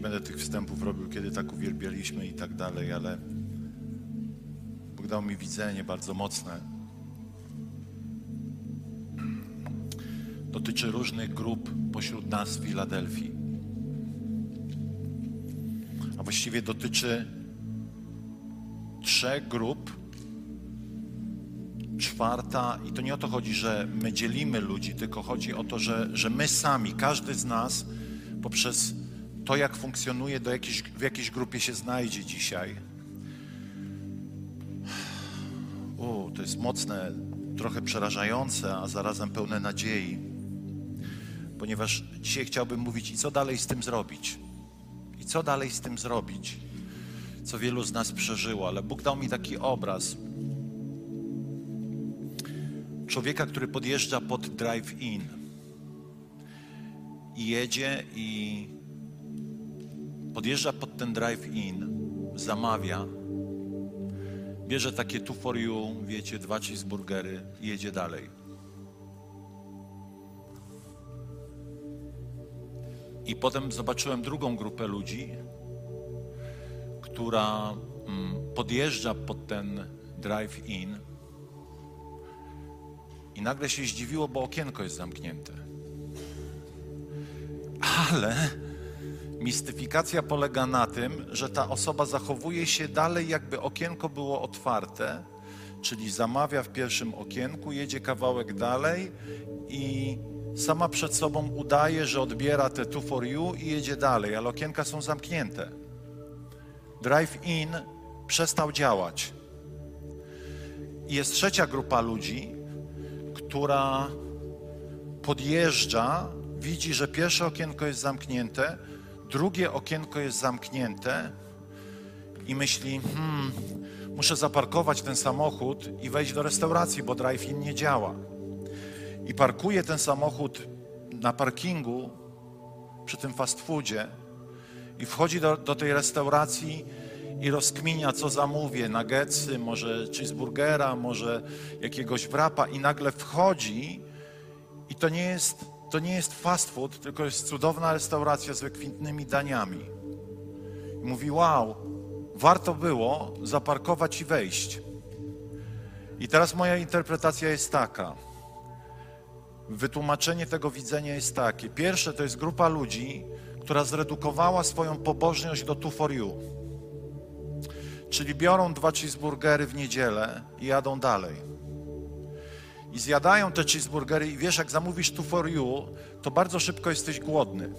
będę tych wstępów robił, kiedy tak uwielbialiśmy i tak dalej, ale Bóg dał mi widzenie bardzo mocne. Dotyczy różnych grup pośród nas w Filadelfii. A właściwie dotyczy trzech grup. Czwarta, i to nie o to chodzi, że my dzielimy ludzi, tylko chodzi o to, że, że my sami, każdy z nas, poprzez to, jak funkcjonuje, do jakiejś, w jakiejś grupie się znajdzie dzisiaj. O, to jest mocne, trochę przerażające, a zarazem pełne nadziei. Ponieważ dzisiaj chciałbym mówić, i co dalej z tym zrobić? I co dalej z tym zrobić? Co wielu z nas przeżyło, ale Bóg dał mi taki obraz człowieka, który podjeżdża pod drive-in i jedzie i podjeżdża pod ten drive-in, zamawia, bierze takie two for you, wiecie, dwa cheeseburgery i jedzie dalej. I potem zobaczyłem drugą grupę ludzi, która mm, podjeżdża pod ten drive-in i nagle się zdziwiło, bo okienko jest zamknięte. Ale mistyfikacja polega na tym, że ta osoba zachowuje się dalej, jakby okienko było otwarte, czyli zamawia w pierwszym okienku, jedzie kawałek dalej i sama przed sobą udaje, że odbiera te two for you i jedzie dalej, ale okienka są zamknięte. Drive-in przestał działać. Jest trzecia grupa ludzi, która podjeżdża, widzi, że pierwsze okienko jest zamknięte, drugie okienko jest zamknięte i myśli, hmm, muszę zaparkować ten samochód i wejść do restauracji, bo drive-in nie działa. I parkuje ten samochód na parkingu przy tym fast foodzie i wchodzi do, do tej restauracji i rozkminia, co zamówię, nuggetsy, może cheeseburgera, może jakiegoś wrapa i nagle wchodzi i to nie jest, to nie jest fast food, tylko jest cudowna restauracja z wykwintnymi daniami. I mówi, wow, warto było zaparkować i wejść. I teraz moja interpretacja jest taka. Wytłumaczenie tego widzenia jest takie. Pierwsze to jest grupa ludzi, która zredukowała swoją pobożność do two for you. Czyli biorą dwa cheeseburgery w niedzielę i jadą dalej. I zjadają te cheeseburgery i wiesz, jak zamówisz tu for you, to bardzo szybko jesteś głodny.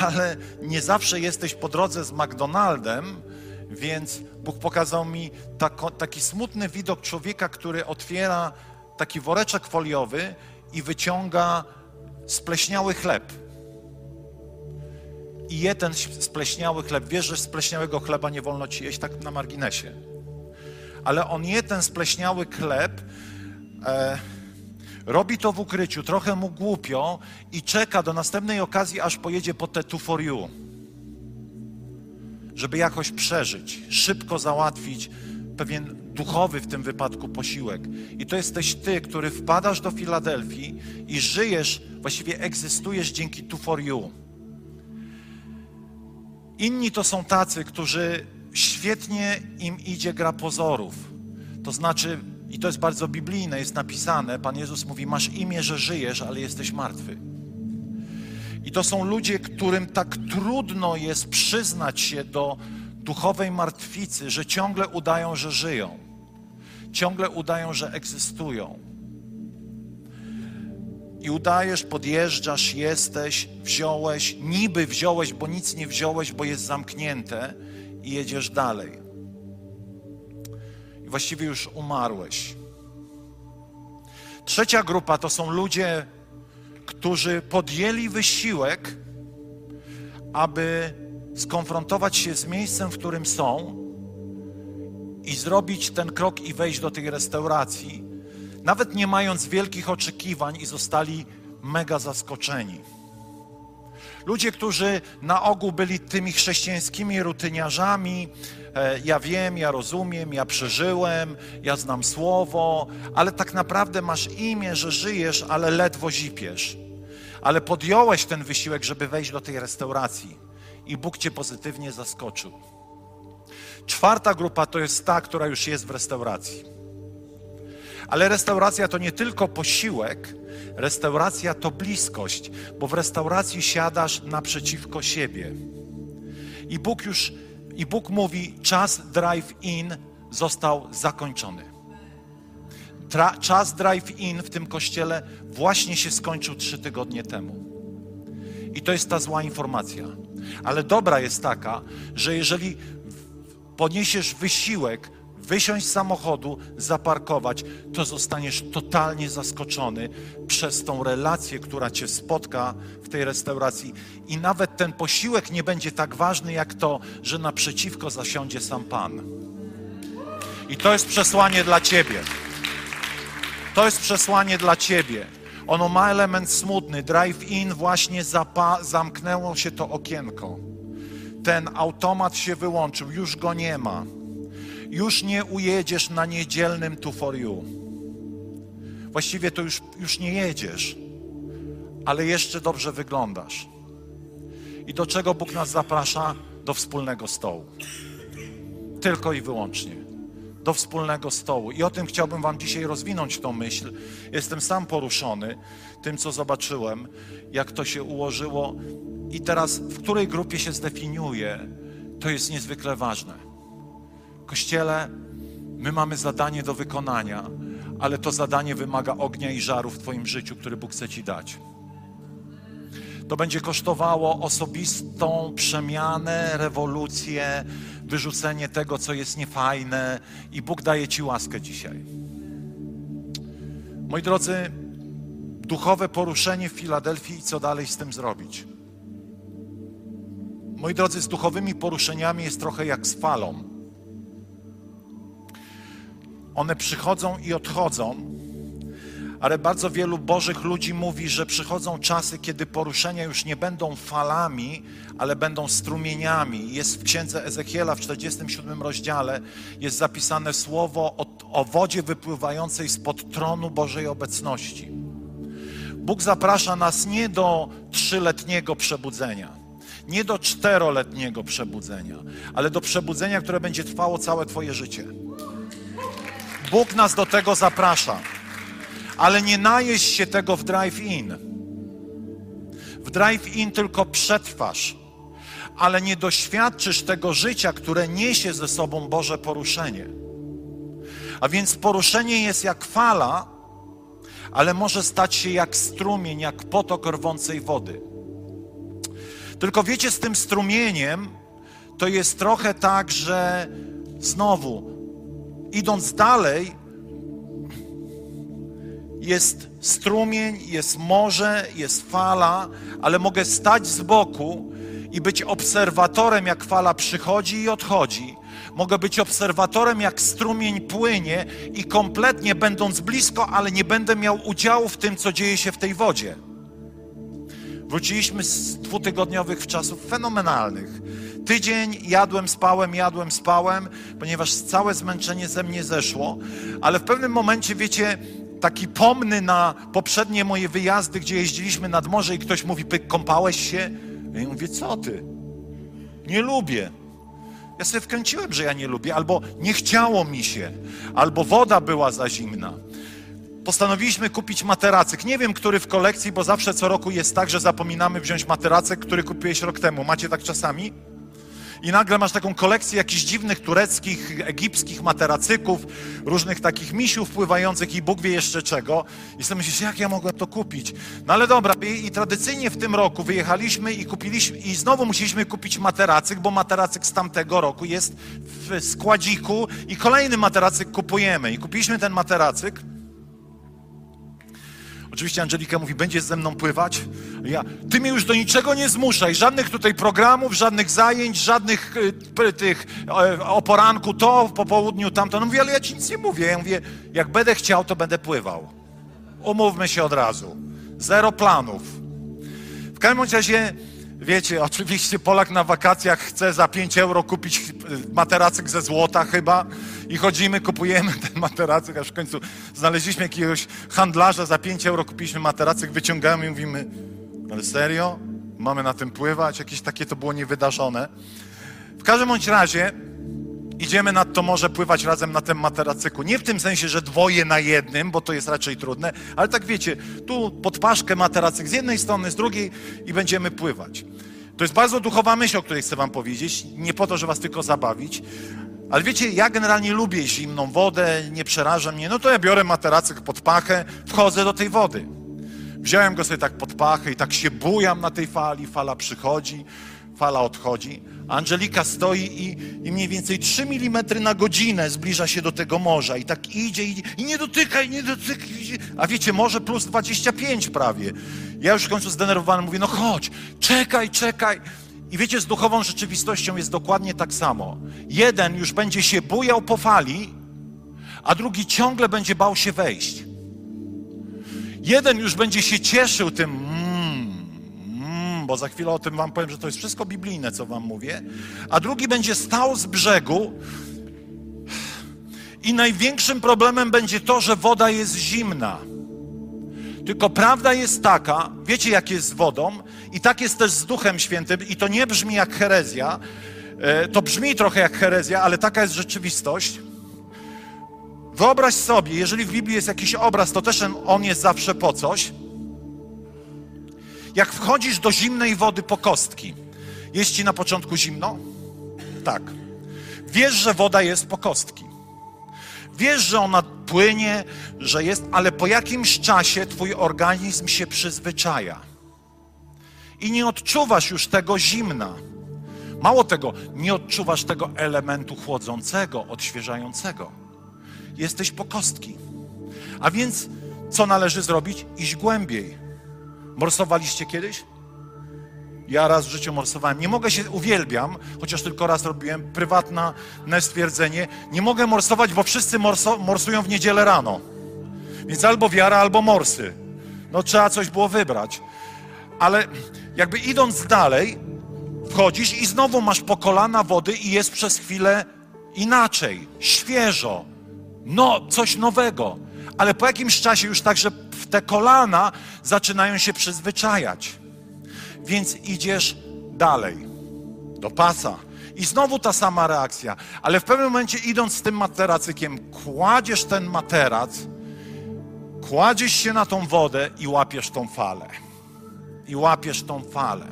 Ale nie zawsze jesteś po drodze z McDonaldem, więc Bóg pokazał mi taki smutny widok człowieka, który otwiera taki woreczek foliowy i wyciąga spleśniały chleb i je ten spleśniały chleb. Wiesz, że spleśniałego chleba nie wolno ci jeść, tak na marginesie. Ale on je ten spleśniały chleb, e, robi to w ukryciu, trochę mu głupio i czeka do następnej okazji, aż pojedzie po te two for you. Żeby jakoś przeżyć, szybko załatwić pewien duchowy w tym wypadku posiłek. I to jesteś ty, który wpadasz do Filadelfii i żyjesz, właściwie egzystujesz dzięki two for you Inni to są tacy, którzy świetnie im idzie gra pozorów. To znaczy, i to jest bardzo biblijne, jest napisane, Pan Jezus mówi, masz imię, że żyjesz, ale jesteś martwy. I to są ludzie, którym tak trudno jest przyznać się do duchowej martwicy, że ciągle udają, że żyją. Ciągle udają, że egzystują i udajesz, podjeżdżasz, jesteś, wziąłeś, niby wziąłeś, bo nic nie wziąłeś, bo jest zamknięte i jedziesz dalej. I właściwie już umarłeś. Trzecia grupa to są ludzie, którzy podjęli wysiłek, aby skonfrontować się z miejscem, w którym są i zrobić ten krok i wejść do tej restauracji, nawet nie mając wielkich oczekiwań i zostali mega zaskoczeni. Ludzie, którzy na ogół byli tymi chrześcijańskimi rutyniarzami, e, ja wiem, ja rozumiem, ja przeżyłem, ja znam słowo, ale tak naprawdę masz imię, że żyjesz, ale ledwo zipiesz. Ale podjąłeś ten wysiłek, żeby wejść do tej restauracji i Bóg cię pozytywnie zaskoczył. Czwarta grupa to jest ta, która już jest w restauracji. Ale restauracja to nie tylko posiłek, restauracja to bliskość, bo w restauracji siadasz naprzeciwko siebie. I Bóg już, i Bóg mówi, czas drive-in został zakończony. Tra, czas drive-in w tym kościele właśnie się skończył trzy tygodnie temu. I to jest ta zła informacja. Ale dobra jest taka, że jeżeli poniesiesz wysiłek, wysiąść z samochodu, zaparkować, to zostaniesz totalnie zaskoczony przez tą relację, która cię spotka w tej restauracji. I nawet ten posiłek nie będzie tak ważny, jak to, że naprzeciwko zasiądzie sam Pan. I to jest przesłanie dla ciebie. To jest przesłanie dla ciebie. Ono ma element smutny. Drive-in właśnie zamknęło się to okienko. Ten automat się wyłączył, już go nie ma. Już nie ujedziesz na niedzielnym tu for you. Właściwie to już, już nie jedziesz, ale jeszcze dobrze wyglądasz. I do czego Bóg nas zaprasza? Do wspólnego stołu. Tylko i wyłącznie do wspólnego stołu. I o tym chciałbym Wam dzisiaj rozwinąć tą myśl. Jestem sam poruszony tym, co zobaczyłem, jak to się ułożyło. I teraz, w której grupie się zdefiniuje, to jest niezwykle ważne. Kościele, my mamy zadanie do wykonania, ale to zadanie wymaga ognia i żaru w Twoim życiu, który Bóg chce Ci dać. To będzie kosztowało osobistą przemianę, rewolucję, wyrzucenie tego, co jest niefajne, i Bóg daje Ci łaskę dzisiaj. Moi drodzy, duchowe poruszenie w Filadelfii i co dalej z tym zrobić? Moi drodzy, z duchowymi poruszeniami jest trochę jak z falą. One przychodzą i odchodzą, ale bardzo wielu Bożych ludzi mówi, że przychodzą czasy, kiedy poruszenia już nie będą falami, ale będą strumieniami. Jest w księdze Ezechiela w 47 rozdziale jest zapisane słowo o, o wodzie wypływającej spod tronu Bożej obecności. Bóg zaprasza nas nie do trzyletniego przebudzenia, nie do czteroletniego przebudzenia, ale do przebudzenia, które będzie trwało całe Twoje życie. Bóg nas do tego zaprasza ale nie najeść się tego w drive-in. W drive-in tylko przetrwasz, ale nie doświadczysz tego życia, które niesie ze sobą Boże poruszenie. A więc poruszenie jest jak fala, ale może stać się jak strumień, jak potok rwącej wody. Tylko wiecie, z tym strumieniem to jest trochę tak, że znowu, idąc dalej, jest strumień, jest morze, jest fala, ale mogę stać z boku i być obserwatorem, jak fala przychodzi i odchodzi. Mogę być obserwatorem, jak strumień płynie i kompletnie będąc blisko, ale nie będę miał udziału w tym, co dzieje się w tej wodzie. Wróciliśmy z dwutygodniowych czasów fenomenalnych. Tydzień jadłem, spałem, jadłem, spałem, ponieważ całe zmęczenie ze mnie zeszło, ale w pewnym momencie, wiecie, taki pomny na poprzednie moje wyjazdy, gdzie jeździliśmy nad morze i ktoś mówi, kąpałeś się? Ja mówię, co ty? Nie lubię. Ja sobie wkręciłem, że ja nie lubię, albo nie chciało mi się, albo woda była za zimna. Postanowiliśmy kupić materacyk. Nie wiem, który w kolekcji, bo zawsze co roku jest tak, że zapominamy wziąć materacyk, który kupiłeś rok temu. Macie tak czasami? I nagle masz taką kolekcję jakichś dziwnych tureckich, egipskich materacyków, różnych takich misiów pływających i Bóg wie jeszcze czego. I sobie myślisz, jak ja mogłem to kupić? No ale dobra, i, i tradycyjnie w tym roku wyjechaliśmy i kupiliśmy, i znowu musieliśmy kupić materacyk, bo materacyk z tamtego roku jest w składziku i kolejny materacyk kupujemy. I kupiliśmy ten materacyk. Oczywiście Angelika mówi, będziesz ze mną pływać? Ja, ty mnie już do niczego nie zmuszaj, żadnych tutaj programów, żadnych zajęć, żadnych y, tych y, o poranku to, po południu tamto. No mówię, ale ja ci nic nie mówię. Ja mówię, jak będę chciał, to będę pływał. Umówmy się od razu. Zero planów. W każdym razie Wiecie, oczywiście Polak na wakacjach chce za 5 euro kupić materacyk ze złota chyba i chodzimy, kupujemy ten materacyk, aż w końcu znaleźliśmy jakiegoś handlarza, za 5 euro kupiliśmy materacyk, wyciągamy i mówimy, ale serio? Mamy na tym pływać? Jakieś takie to było niewydarzone. W każdym bądź razie idziemy nad to morze pływać razem na tym materacyku. Nie w tym sensie, że dwoje na jednym, bo to jest raczej trudne, ale tak wiecie, tu pod paszkę materacyk z jednej strony, z drugiej i będziemy pływać. To jest bardzo duchowa myśl, o której chcę wam powiedzieć. Nie po to, żeby was tylko zabawić. Ale wiecie, ja generalnie lubię zimną wodę, nie przeraża mnie. No to ja biorę materacyk pod pachę, wchodzę do tej wody. Wziąłem go sobie tak pod pachę i tak się bujam na tej fali, fala przychodzi, fala odchodzi. Angelika stoi i, i mniej więcej 3 mm na godzinę zbliża się do tego morza i tak idzie, idzie i nie dotykaj, nie dotykaj. A wiecie, morze plus 25 prawie. Ja już w końcu zdenerwowany mówię, no chodź, czekaj, czekaj. I wiecie, z duchową rzeczywistością jest dokładnie tak samo. Jeden już będzie się bujał po fali, a drugi ciągle będzie bał się wejść. Jeden już będzie się cieszył tym, bo za chwilę o tym wam powiem, że to jest wszystko biblijne, co wam mówię, a drugi będzie stał z brzegu i największym problemem będzie to, że woda jest zimna. Tylko prawda jest taka, wiecie jak jest z wodą i tak jest też z Duchem Świętym i to nie brzmi jak herezja, e, to brzmi trochę jak herezja, ale taka jest rzeczywistość. Wyobraź sobie, jeżeli w Biblii jest jakiś obraz, to też on jest zawsze po coś. Jak wchodzisz do zimnej wody po kostki, jest ci na początku zimno? Tak. Wiesz, że woda jest po kostki. Wiesz, że ona płynie, że jest, ale po jakimś czasie twój organizm się przyzwyczaja. I nie odczuwasz już tego zimna. Mało tego, nie odczuwasz tego elementu chłodzącego, odświeżającego. Jesteś po kostki. A więc co należy zrobić? Iść głębiej. Morsowaliście kiedyś? Ja raz w życiu morsowałem. Nie mogę się, uwielbiam, chociaż tylko raz robiłem, prywatne stwierdzenie. Nie mogę morsować, bo wszyscy morso, morsują w niedzielę rano. Więc albo wiara, albo morsy. No trzeba coś było wybrać. Ale jakby idąc dalej, wchodzisz i znowu masz po kolana wody i jest przez chwilę inaczej, świeżo, no, coś nowego. Ale po jakimś czasie już także w te kolana zaczynają się przyzwyczajać. Więc idziesz dalej, do pasa. I znowu ta sama reakcja. Ale w pewnym momencie, idąc z tym materacykiem, kładziesz ten materac, kładziesz się na tą wodę i łapiesz tą falę. I łapiesz tą falę.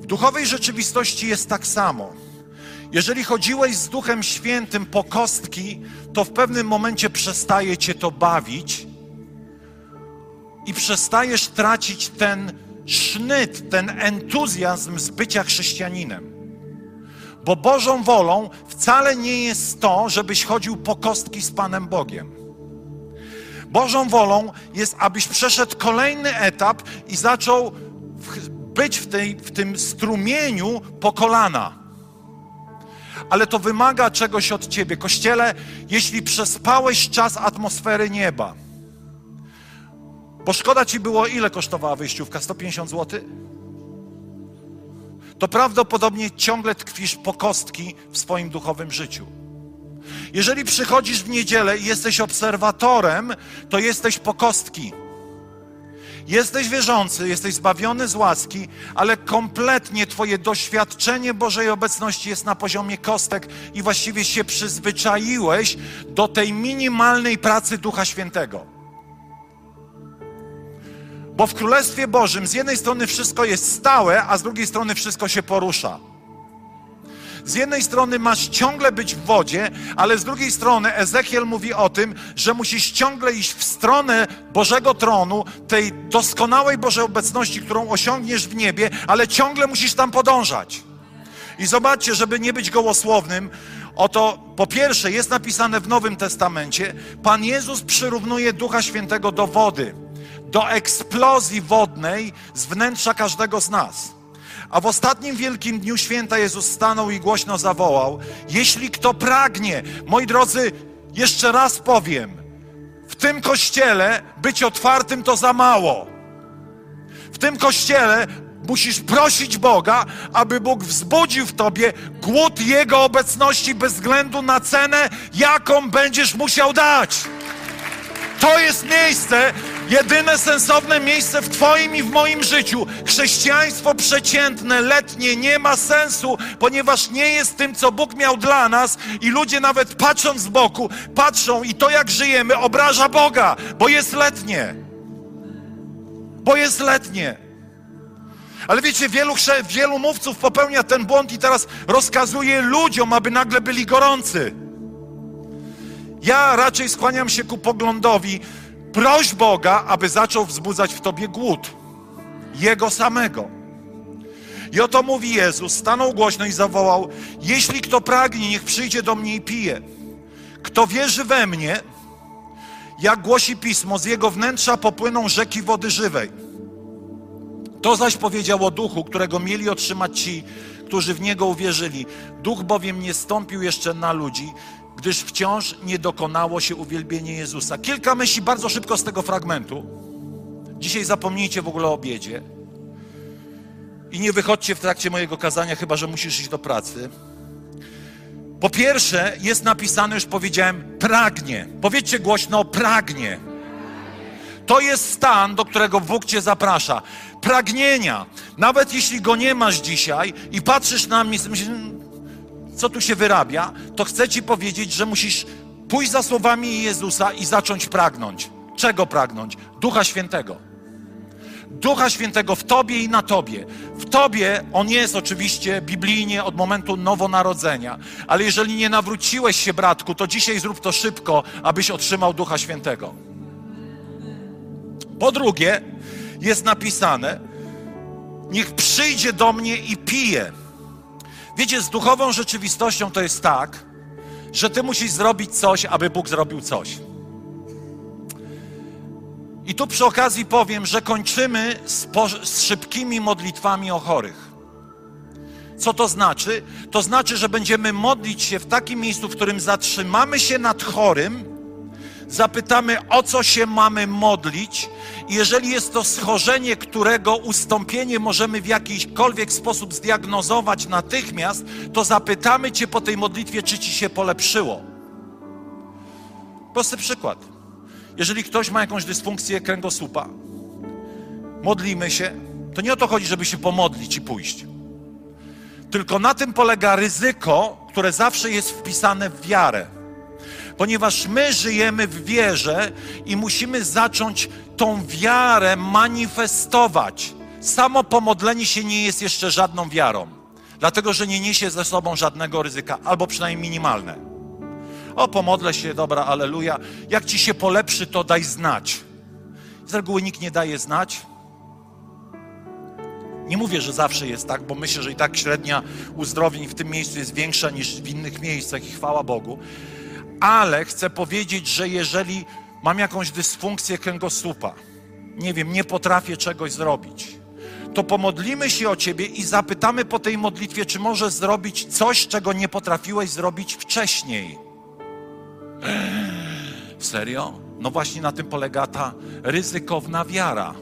W duchowej rzeczywistości jest tak samo. Jeżeli chodziłeś z Duchem Świętym po kostki, to w pewnym momencie przestaje cię to bawić i przestajesz tracić ten sznyt, ten entuzjazm z bycia chrześcijaninem. Bo Bożą wolą wcale nie jest to, żebyś chodził po kostki z Panem Bogiem. Bożą wolą jest, abyś przeszedł kolejny etap i zaczął być w, tej, w tym strumieniu po kolana. Ale to wymaga czegoś od ciebie. Kościele, jeśli przespałeś czas atmosfery nieba, bo szkoda ci było, ile kosztowała wyjściówka? 150 zł? To prawdopodobnie ciągle tkwisz po kostki w swoim duchowym życiu. Jeżeli przychodzisz w niedzielę i jesteś obserwatorem, to jesteś po kostki. Jesteś wierzący, jesteś zbawiony z łaski, ale kompletnie Twoje doświadczenie Bożej obecności jest na poziomie kostek i właściwie się przyzwyczaiłeś do tej minimalnej pracy Ducha Świętego. Bo w Królestwie Bożym z jednej strony wszystko jest stałe, a z drugiej strony wszystko się porusza. Z jednej strony masz ciągle być w wodzie, ale z drugiej strony Ezechiel mówi o tym, że musisz ciągle iść w stronę Bożego tronu, tej doskonałej Bożej obecności, którą osiągniesz w niebie, ale ciągle musisz tam podążać. I zobaczcie, żeby nie być gołosłownym, oto po pierwsze jest napisane w Nowym Testamencie, Pan Jezus przyrównuje Ducha Świętego do wody do eksplozji wodnej z wnętrza każdego z nas. A w ostatnim wielkim dniu święta Jezus stanął i głośno zawołał: Jeśli kto pragnie, moi drodzy, jeszcze raz powiem, w tym kościele być otwartym to za mało. W tym kościele musisz prosić Boga, aby Bóg wzbudził w tobie głód Jego obecności bez względu na cenę, jaką będziesz musiał dać. To jest miejsce, jedyne sensowne miejsce w Twoim i w moim życiu. Chrześcijaństwo przeciętne, letnie nie ma sensu, ponieważ nie jest tym, co Bóg miał dla nas i ludzie nawet patrząc z boku, patrzą i to jak żyjemy obraża Boga, bo jest letnie. Bo jest letnie. Ale wiecie, wielu, wielu mówców popełnia ten błąd i teraz rozkazuje ludziom, aby nagle byli gorący. Ja raczej skłaniam się ku poglądowi, proś Boga, aby zaczął wzbudzać w tobie głód. Jego samego. I oto mówi Jezus, stanął głośno i zawołał: Jeśli kto pragnie, niech przyjdzie do mnie i pije. Kto wierzy we mnie, jak głosi pismo, z jego wnętrza popłyną rzeki wody żywej. To zaś powiedział o duchu, którego mieli otrzymać ci, którzy w niego uwierzyli. Duch bowiem nie stąpił jeszcze na ludzi, gdyż wciąż nie dokonało się uwielbienie Jezusa. Kilka myśli bardzo szybko z tego fragmentu. Dzisiaj zapomnijcie w ogóle o obiedzie. I nie wychodźcie w trakcie mojego kazania, chyba że musisz iść do pracy. Po pierwsze, jest napisane, już powiedziałem, pragnie. Powiedzcie głośno, pragnie. To jest stan, do którego Bóg Cię zaprasza. Pragnienia. Nawet jeśli go nie masz dzisiaj i patrzysz na mnie myślisz, co tu się wyrabia, to chcę Ci powiedzieć, że musisz pójść za słowami Jezusa i zacząć pragnąć. Czego pragnąć? Ducha Świętego. Ducha Świętego w Tobie i na Tobie. W Tobie On jest oczywiście biblijnie od momentu nowonarodzenia, ale jeżeli nie nawróciłeś się, bratku, to dzisiaj zrób to szybko, abyś otrzymał Ducha Świętego. Po drugie, jest napisane, niech przyjdzie do mnie i pije. Wiecie, z duchową rzeczywistością to jest tak, że ty musisz zrobić coś, aby Bóg zrobił coś. I tu przy okazji powiem, że kończymy z, z, szybkimi modlitwami o chorych. Co to znaczy? To znaczy, że będziemy modlić się w takim miejscu, w którym zatrzymamy się nad chorym, zapytamy, o co się mamy modlić, jeżeli jest to schorzenie, którego ustąpienie możemy w jakikolwiek sposób zdiagnozować natychmiast, to zapytamy Cię po tej modlitwie, czy Ci się polepszyło. Prosty przykład. Jeżeli ktoś ma jakąś dysfunkcję kręgosłupa, modlimy się, to nie o to chodzi, żeby się pomodlić i pójść. Tylko na tym polega ryzyko, które zawsze jest wpisane w wiarę ponieważ my żyjemy w wierze i musimy zacząć tą wiarę manifestować. Samo pomodlenie się nie jest jeszcze żadną wiarą, dlatego że nie niesie ze sobą żadnego ryzyka, albo przynajmniej minimalne. O, pomodlę się, dobra, aleluja. Jak ci się polepszy, to daj znać. Z reguły nikt nie daje znać. Nie mówię, że zawsze jest tak, bo myślę, że i tak średnia uzdrowień w tym miejscu jest większa niż w innych miejscach i chwała Bogu ale chcę powiedzieć, że jeżeli mam jakąś dysfunkcję kręgosłupa, nie wiem, nie potrafię czegoś zrobić, to pomodlimy się o Ciebie i zapytamy po tej modlitwie, czy możesz zrobić coś, czego nie potrafiłeś zrobić wcześniej. Serio? No właśnie na tym polega ta ryzykowna wiara.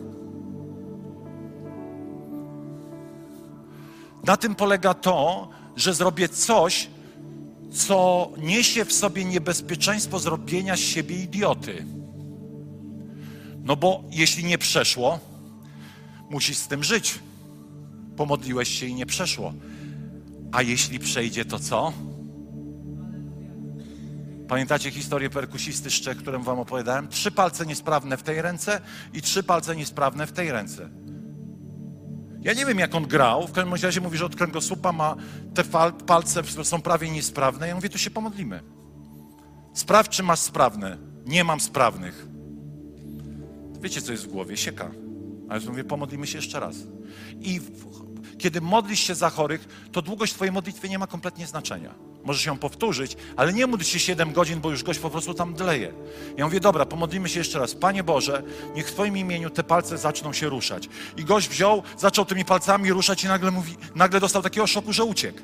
Na tym polega to, że zrobię coś, co niesie w sobie niebezpieczeństwo zrobienia z siebie idioty. No bo jeśli nie przeszło, musisz z tym żyć. Pomodliłeś się i nie przeszło. A jeśli przejdzie, to co? Pamiętacie historię perkusisty z którą wam opowiadałem? Trzy palce niesprawne w tej ręce i trzy palce niesprawne w tej ręce. Ja nie wiem, jak on grał. W każdym razie mówi, że od kręgosłupa ma te palce są prawie niesprawne. Ja mówię, to się pomodlimy. Sprawdź, czy masz sprawne. Nie mam sprawnych. Wiecie, co jest w głowie? Sieka. Ale ja mówię, pomodlimy się jeszcze raz. I kiedy modlisz się za chorych, to długość Twojej modlitwy nie ma kompletnie znaczenia. Możesz ją powtórzyć, ale nie módl się 7 godzin, bo już gość po prostu tam dleje. Ja mówię, dobra, pomodlimy się jeszcze raz. Panie Boże, niech w Twoim imieniu te palce zaczną się ruszać. I gość wziął, zaczął tymi palcami ruszać i nagle, mówi, nagle dostał takiego szoku, że uciekł.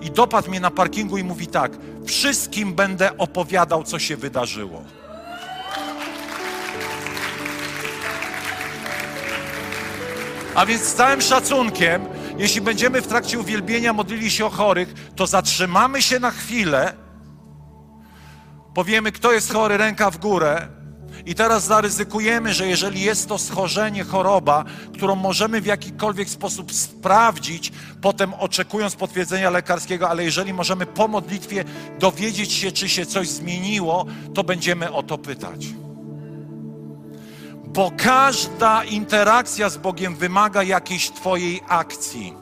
I dopadł mnie na parkingu i mówi tak, wszystkim będę opowiadał, co się wydarzyło. A więc z całym szacunkiem, jeśli będziemy w trakcie uwielbienia modlili się o chorych, to zatrzymamy się na chwilę, powiemy, kto jest chory, ręka w górę. I teraz zaryzykujemy, że jeżeli jest to schorzenie, choroba, którą możemy w jakikolwiek sposób sprawdzić, potem oczekując potwierdzenia lekarskiego, ale jeżeli możemy po modlitwie dowiedzieć się, czy się coś zmieniło, to będziemy o to pytać bo każda interakcja z Bogiem wymaga jakiejś Twojej akcji.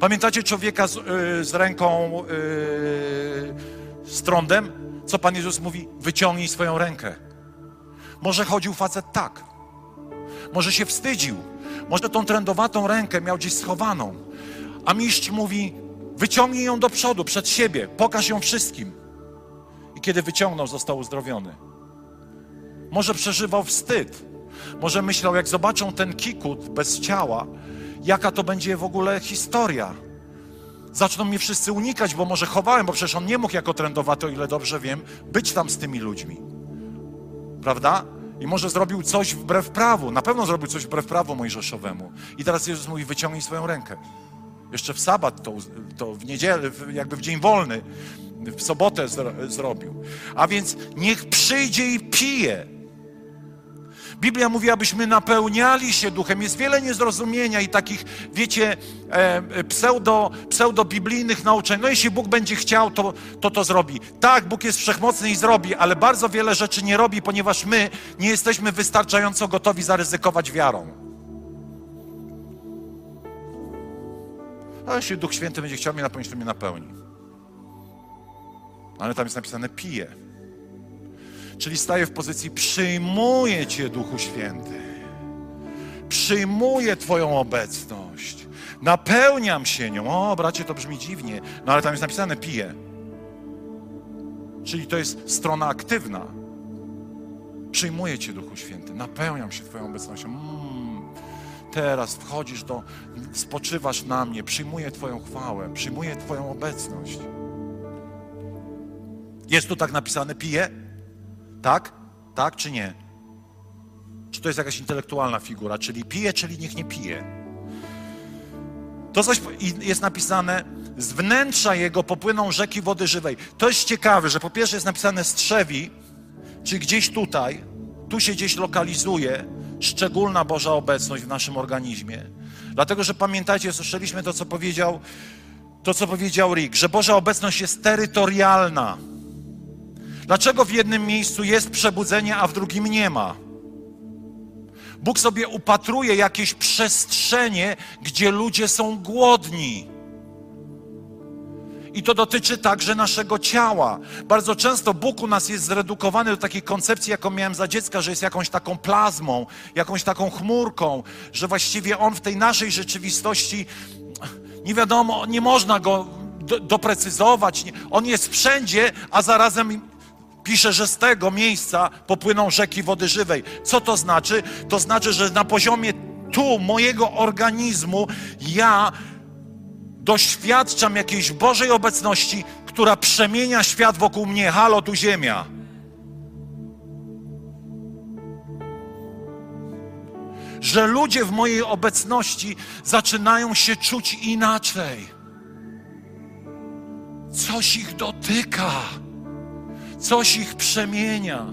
Pamiętacie człowieka z, yy, z ręką yy, z trądem? Co Pan Jezus mówi? Wyciągnij swoją rękę. Może chodził facet tak. Może się wstydził. Może tą trędowatą rękę miał gdzieś schowaną. A mistrz mówi: wyciągnij ją do przodu, przed siebie, pokaż ją wszystkim. I kiedy wyciągnął, został uzdrowiony. Może przeżywał wstyd. Może myślał, jak zobaczą ten kikut bez ciała, jaka to będzie w ogóle historia. Zaczną mnie wszyscy unikać, bo może chowałem, bo przecież on nie mógł jako trendowaty, o ile dobrze wiem, być tam z tymi ludźmi. Prawda? I może zrobił coś wbrew prawu. Na pewno zrobił coś wbrew prawu mojżeszowemu. I teraz Jezus mówi, wyciągnij swoją rękę. Jeszcze w sabat to, to w niedzielę, jakby w dzień wolny, w sobotę zrobił. A więc niech przyjdzie i pije. Biblia mówi, abyśmy napełniali się duchem. Jest wiele niezrozumienia i takich, wiecie, e, pseudo, pseudo-biblijnych nauczeń. No jeśli Bóg będzie chciał, to, to to zrobi. Tak, Bóg jest wszechmocny i zrobi, ale bardzo wiele rzeczy nie robi, ponieważ my nie jesteśmy wystarczająco gotowi zaryzykować wiarą. A jeśli Duch Święty będzie chciał mnie napełnić, to mnie napełni. Ale tam jest napisane pije. Czyli staję w pozycji przyjmuję Cię, Duchu Święty. Przyjmuję Twoją obecność. Napełniam się nią. O, bracie, to brzmi dziwnie. No ale tam jest napisane piję. Czyli to jest strona aktywna. Przyjmuję Cię, Duchu Święty. Napełniam się Twoją obecnością. Mm, teraz wchodzisz do, spoczywasz na mnie. Przyjmuję Twoją chwałę. Przyjmuję Twoją obecność. Jest tu tak napisane piję? Tak? Tak czy nie? Czy to jest jakaś intelektualna figura? Czyli pije, czyli niech nie pije. To coś jest napisane, z wnętrza jego popłyną rzeki wody żywej. To jest ciekawe, że po pierwsze jest napisane strzewi, czyli gdzieś tutaj, tu się gdzieś lokalizuje szczególna Boża obecność w naszym organizmie. Dlatego, że pamiętajcie, słyszeliśmy to, co powiedział, to, co powiedział Rick, że Boża obecność jest terytorialna. Dlaczego w jednym miejscu jest przebudzenie, a w drugim nie ma? Bóg sobie upatruje jakieś przestrzenie, gdzie ludzie są głodni. I to dotyczy także naszego ciała. Bardzo często Bóg u nas jest zredukowany do takiej koncepcji, jaką miałem za dziecka, że jest jakąś taką plazmą, jakąś taką chmurką, że właściwie On w tej naszej rzeczywistości, nie wiadomo, nie można go do, doprecyzować. On jest wszędzie, a zarazem pisze, że z tego miejsca popłyną rzeki wody żywej. Co to znaczy? To znaczy, że na poziomie tu mojego organizmu ja doświadczam jakiejś Bożej obecności, która przemienia świat wokół mnie. Halo, tu ziemia. Że ludzie w mojej obecności zaczynają się czuć inaczej. Coś ich dotyka coś ich przemienia.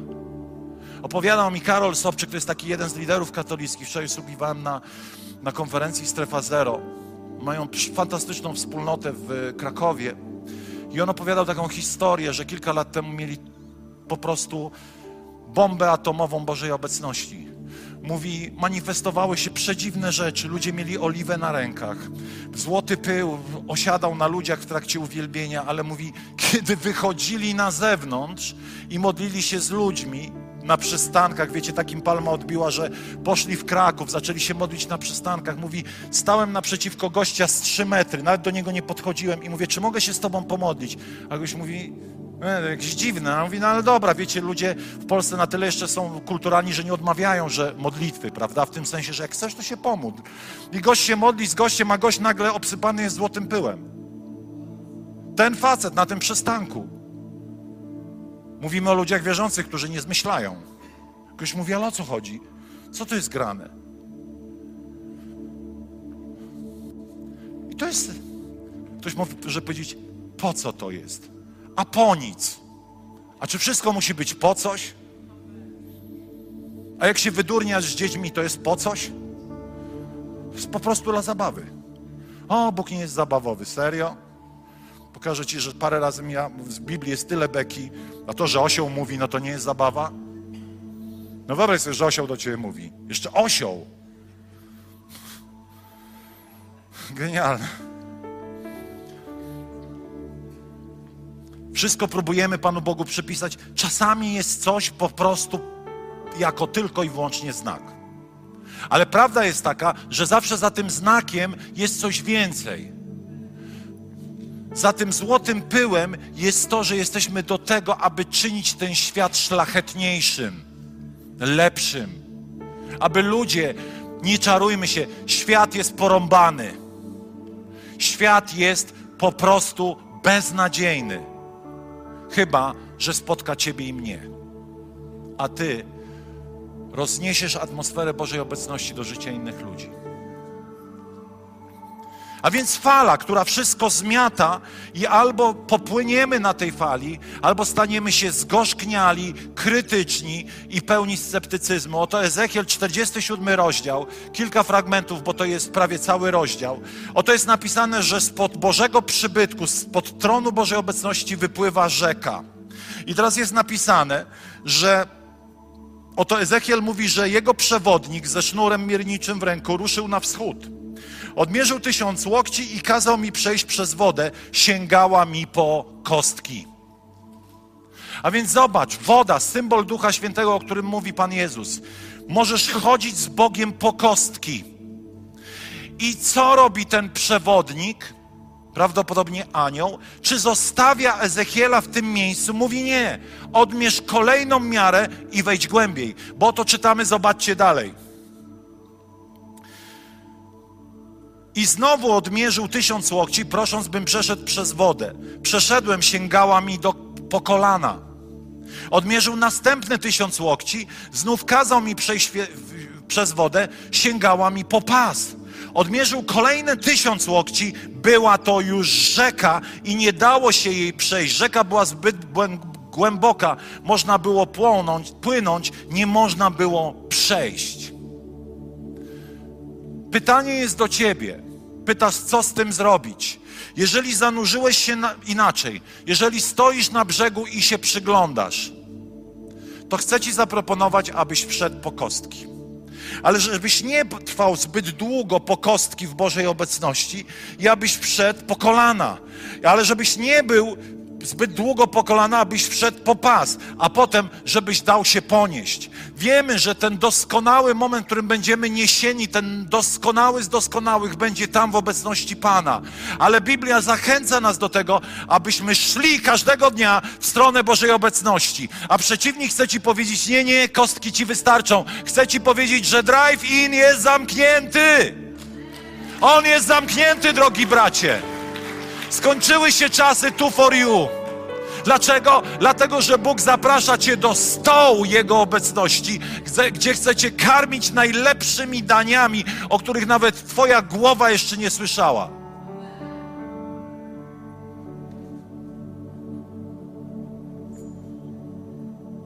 Opowiadał mi Karol Sobczyk, to jest taki jeden z liderów katolickich. Wczoraj słuchiwałem na, na konferencji Strefa Zero. Mają fantastyczną wspólnotę w Krakowie. I on opowiadał taką historię, że kilka lat temu mieli po prostu bombę atomową Bożej obecności. Mówi, manifestowały się przedziwne rzeczy. Ludzie mieli oliwę na rękach. Złoty pył osiadał na ludziach w trakcie uwielbienia, ale mówi, kiedy wychodzili na zewnątrz i modlili się z ludźmi, na przystankach, wiecie, takim palma odbiła, że poszli w Kraków, zaczęli się modlić na przystankach. Mówi, stałem naprzeciwko gościa z 3 metry, nawet do niego nie podchodziłem i mówię, czy mogę się z tobą pomodlić? A gość mówi, jakieś dziwne. A mówi, no ale dobra, wiecie, ludzie w Polsce na tyle jeszcze są kulturalni, że nie odmawiają, że modlitwy, prawda? W tym sensie, że jak chcesz, to się pomódl. I gość się modli z gościem, a gość nagle obsypany jest złotym pyłem. Ten facet na tym przystanku. Mówimy o ludziach wierzących, którzy nie zmyślają. Ktoś mówi, ale o co chodzi? Co to jest grane? I to jest. Ktoś może powiedzieć, po co to jest? A po nic. A czy wszystko musi być po coś? A jak się wydurniasz z dziećmi, to jest po coś? To jest po prostu dla zabawy. O, Bóg nie jest zabawowy, serio? Pokażę Ci, że parę razy ja, w Biblii jest tyle beki, a to, że osioł mówi, no to nie jest zabawa. No wyobraź sobie, że osioł do Ciebie mówi. Jeszcze osioł. Genialne. Wszystko próbujemy Panu Bogu przypisać. Czasami jest coś po prostu jako tylko i wyłącznie znak. Ale prawda jest taka, że zawsze za tym znakiem jest coś więcej. Za tym złotym pyłem jest to, że jesteśmy do tego, aby czynić ten świat szlachetniejszym, lepszym. Aby ludzie, nie czarujmy się, świat jest porąbany. Świat jest po prostu beznadziejny. Chyba, że spotka Ciebie i mnie. A Ty rozniesiesz atmosferę Bożej obecności do życia innych ludzi. A więc fala, która wszystko zmiata i albo popłyniemy na tej fali, albo staniemy się zgorzkniali, krytyczni i pełni sceptycyzmu. Oto Ezechiel 47 rozdział, kilka fragmentów, bo to jest prawie cały rozdział. Oto jest napisane, że spod Bożego przybytku, spod tronu Bożej obecności wypływa rzeka. I teraz jest napisane, że oto Ezechiel mówi, że jego przewodnik ze sznurem mierniczym w ręku ruszył na wschód. Odmierzył tysiąc łokci i kazał mi przejść przez wodę, sięgała mi po kostki. A więc zobacz, woda, symbol Ducha Świętego, o którym mówi Pan Jezus. Możesz chodzić z Bogiem po kostki. I co robi ten przewodnik? Prawdopodobnie anioł. Czy zostawia Ezechiela w tym miejscu? Mówi nie. Odmierz kolejną miarę i wejdź głębiej. Bo to czytamy, zobaczcie dalej. I znowu odmierzył tysiąc łokci, prosząc, bym przeszedł przez wodę. Przeszedłem, sięgała mi do, po kolana. Odmierzył następne tysiąc łokci, znów kazał mi przejść przez wodę, sięgała mi po pas. Odmierzył kolejne tysiąc łokci, była to już rzeka i nie dało się jej przejść. Rzeka była zbyt głęboka, można było płonąć, płynąć, nie można było przejść. Pytanie jest do ciebie. Pytasz, co z tym zrobić? Jeżeli zanurzyłeś się na, inaczej, jeżeli stoisz na brzegu i się przyglądasz, to chcę Ci zaproponować, abyś wszedł po kostki. Ale żebyś nie trwał zbyt długo po kostki w Bożej obecności i abyś wszedł po kolana. Ale żebyś nie był zbyt długo po kolana, abyś wszedł po pas, a potem, żebyś dał się ponieść. Wiemy, że ten doskonały moment, w którym będziemy niesieni, ten doskonały z doskonałych będzie tam w obecności Pana. Ale Biblia zachęca nas do tego, abyśmy szli każdego dnia w stronę Bożej obecności. A przeciwnik chce ci powiedzieć, nie, nie, kostki ci wystarczą. Chce ci powiedzieć, że drive-in jest zamknięty. On jest zamknięty, drogi bracie. Skończyły się czasy tu for you. Dlaczego? Dlatego, że Bóg zaprasza Cię do stołu Jego obecności, gdzie chce Cię karmić najlepszymi daniami, o których nawet Twoja głowa jeszcze nie słyszała.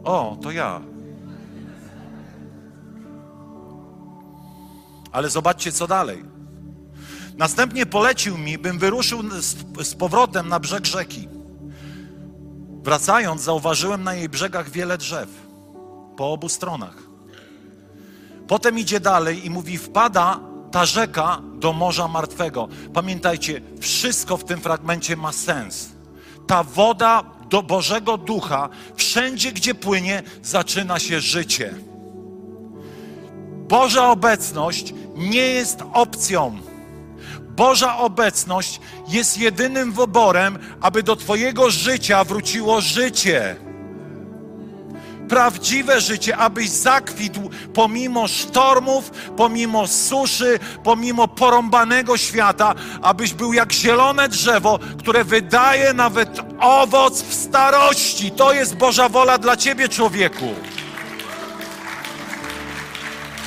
O, to ja. Ale zobaczcie, co dalej. Następnie polecił mi, bym wyruszył z, z powrotem na brzeg rzeki. Wracając, zauważyłem na jej brzegach wiele drzew po obu stronach. Potem idzie dalej i mówi: Wpada ta rzeka do Morza Martwego. Pamiętajcie, wszystko w tym fragmencie ma sens. Ta woda do Bożego Ducha, wszędzie gdzie płynie, zaczyna się życie. Boża obecność nie jest opcją. Boża obecność jest jedynym wyborem, aby do Twojego życia wróciło życie. Prawdziwe życie, abyś zakwitł pomimo sztormów, pomimo suszy, pomimo porąbanego świata, abyś był jak zielone drzewo, które wydaje nawet owoc w starości. To jest Boża wola dla Ciebie, człowieku.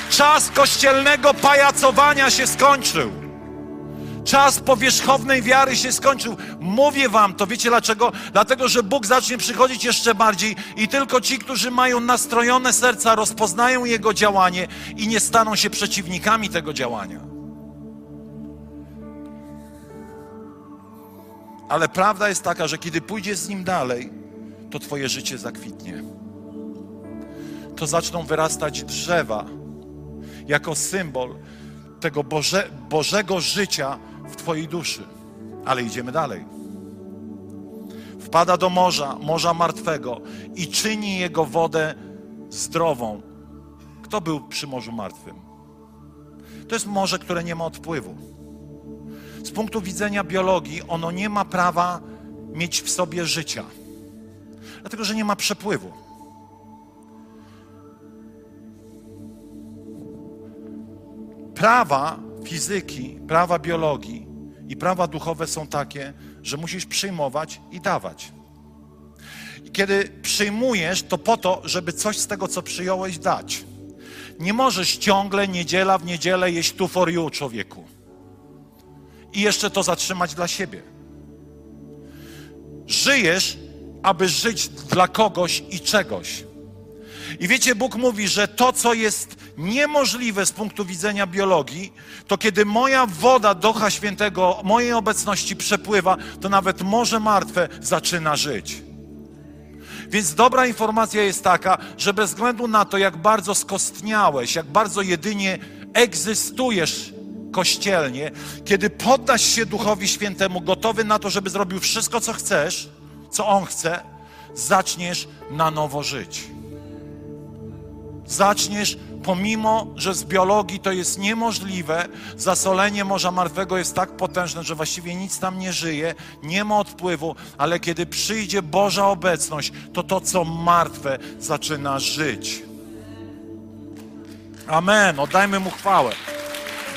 Czas kościelnego pajacowania się skończył. Czas powierzchownej wiary się skończył. Mówię wam to, wiecie dlaczego? Dlatego, że Bóg zacznie przychodzić jeszcze bardziej i tylko ci, którzy mają nastrojone serca, rozpoznają Jego działanie i nie staną się przeciwnikami tego działania. Ale prawda jest taka, że kiedy pójdziesz z Nim dalej, to Twoje życie zakwitnie. To zaczną wyrastać drzewa jako symbol tego Boże, Bożego życia w Twojej duszy. Ale idziemy dalej. Wpada do morza, morza martwego i czyni jego wodę zdrową. Kto był przy Morzu Martwym? To jest morze, które nie ma odpływu. Z punktu widzenia biologii, ono nie ma prawa mieć w sobie życia, dlatego że nie ma przepływu. Prawa fizyki, prawa biologii i prawa duchowe są takie, że musisz przyjmować i dawać. I kiedy przyjmujesz, to po to, żeby coś z tego, co przyjąłeś, dać. Nie możesz ciągle niedziela w niedzielę jeść tu for you, człowieku. I jeszcze to zatrzymać dla siebie. Żyjesz, aby żyć dla kogoś i czegoś. I wiecie, Bóg mówi, że to, co jest niemożliwe z punktu widzenia biologii, to kiedy moja woda Ducha Świętego, mojej obecności przepływa, to nawet Morze Martwe zaczyna żyć. Więc dobra informacja jest taka, że bez względu na to, jak bardzo skostniałeś, jak bardzo jedynie egzystujesz kościelnie, kiedy poddasz się Duchowi Świętemu, gotowy na to, żeby zrobił wszystko, co chcesz, co On chce, zaczniesz na nowo żyć. Zaczniesz pomimo, że z biologii to jest niemożliwe, zasolenie Morza Martwego jest tak potężne, że właściwie nic tam nie żyje, nie ma odpływu, ale kiedy przyjdzie Boża obecność, to to, co martwe, zaczyna żyć. Amen. Oddajmy Mu chwałę.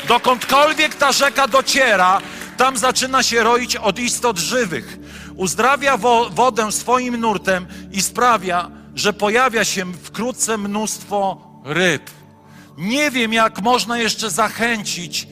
Dokądkolwiek ta rzeka dociera, tam zaczyna się roić od istot żywych. Uzdrawia wo wodę swoim nurtem i sprawia, że pojawia się wkrótce mnóstwo ryb. Nie wiem, jak można jeszcze zachęcić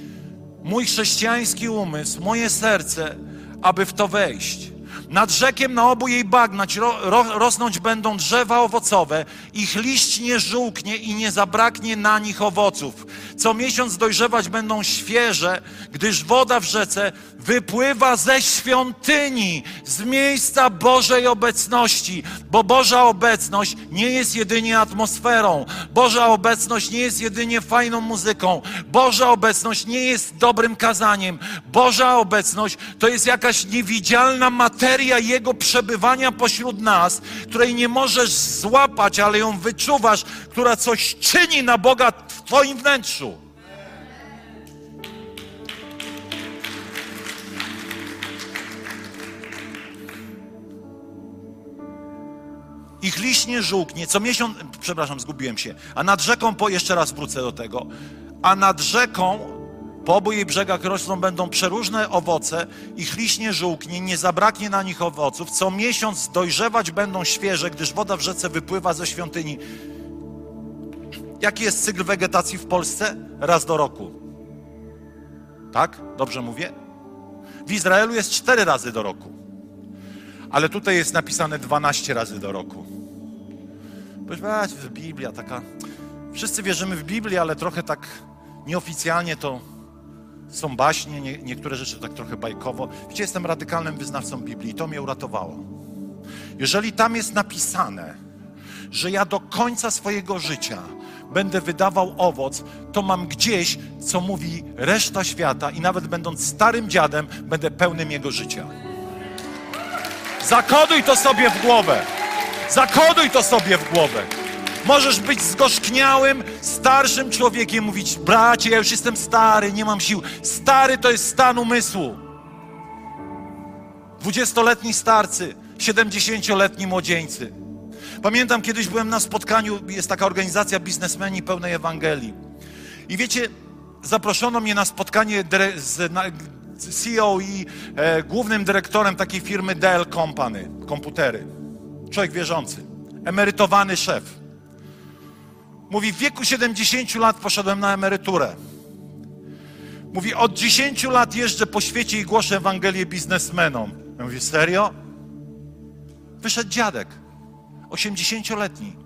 mój chrześcijański umysł, moje serce, aby w to wejść. Nad rzekiem na obu jej bagnać ro, ro, rosnąć będą drzewa owocowe, ich liść nie żółknie i nie zabraknie na nich owoców. Co miesiąc dojrzewać będą świeże, gdyż woda w rzece wypływa ze świątyni, z miejsca Bożej obecności, bo Boża obecność nie jest jedynie atmosferą, Boża obecność nie jest jedynie fajną muzyką, Boża obecność nie jest dobrym kazaniem, Boża obecność to jest jakaś niewidzialna materia Jego przebywania pośród nas, której nie możesz złapać, ale ją wyczuwasz, która coś czyni na Boga w Twoim wnętrzu. Ich liść nie żółknie, co miesiąc, przepraszam, zgubiłem się, a nad rzeką, po, jeszcze raz wrócę do tego, a nad rzeką po obu jej brzegach rosną będą przeróżne owoce, ich liść nie żółknie, nie zabraknie na nich owoców, co miesiąc dojrzewać będą świeże, gdyż woda w rzece wypływa ze świątyni. Jaki jest cykl wegetacji w Polsce? Raz do roku. Tak? Dobrze mówię? W Izraelu jest cztery razy do roku. Ale tutaj jest napisane 12 razy do roku. Powiedzmy, Biblia taka. Wszyscy wierzymy w Biblię, ale trochę tak nieoficjalnie to są baśnie, nie, niektóre rzeczy tak trochę bajkowo. Wiecie, jestem radykalnym wyznawcą Biblii i to mnie uratowało. Jeżeli tam jest napisane, że ja do końca swojego życia będę wydawał owoc, to mam gdzieś, co mówi reszta świata i nawet będąc starym dziadem, będę pełnym jego życia. Zakoduj to sobie w głowę. Zakoduj to sobie w głowę. Możesz być zgorzkniałym, starszym człowiekiem, mówić, bracie, ja już jestem stary, nie mam sił. Stary to jest stan umysłu. Dwudziestoletni starcy, siedemdziesięcioletni młodzieńcy. Pamiętam, kiedyś byłem na spotkaniu, jest taka organizacja biznesmeni pełnej Ewangelii. I wiecie, zaproszono mnie na spotkanie z CEO i e, głównym dyrektorem takiej firmy Dell Company, komputery. Człowiek wierzący, emerytowany szef. Mówi, w wieku 70 lat poszedłem na emeryturę. Mówi, od 10 lat jeżdżę po świecie i głoszę Ewangelię biznesmenom. Ja mówię, serio? Wyszedł dziadek, 80-letni.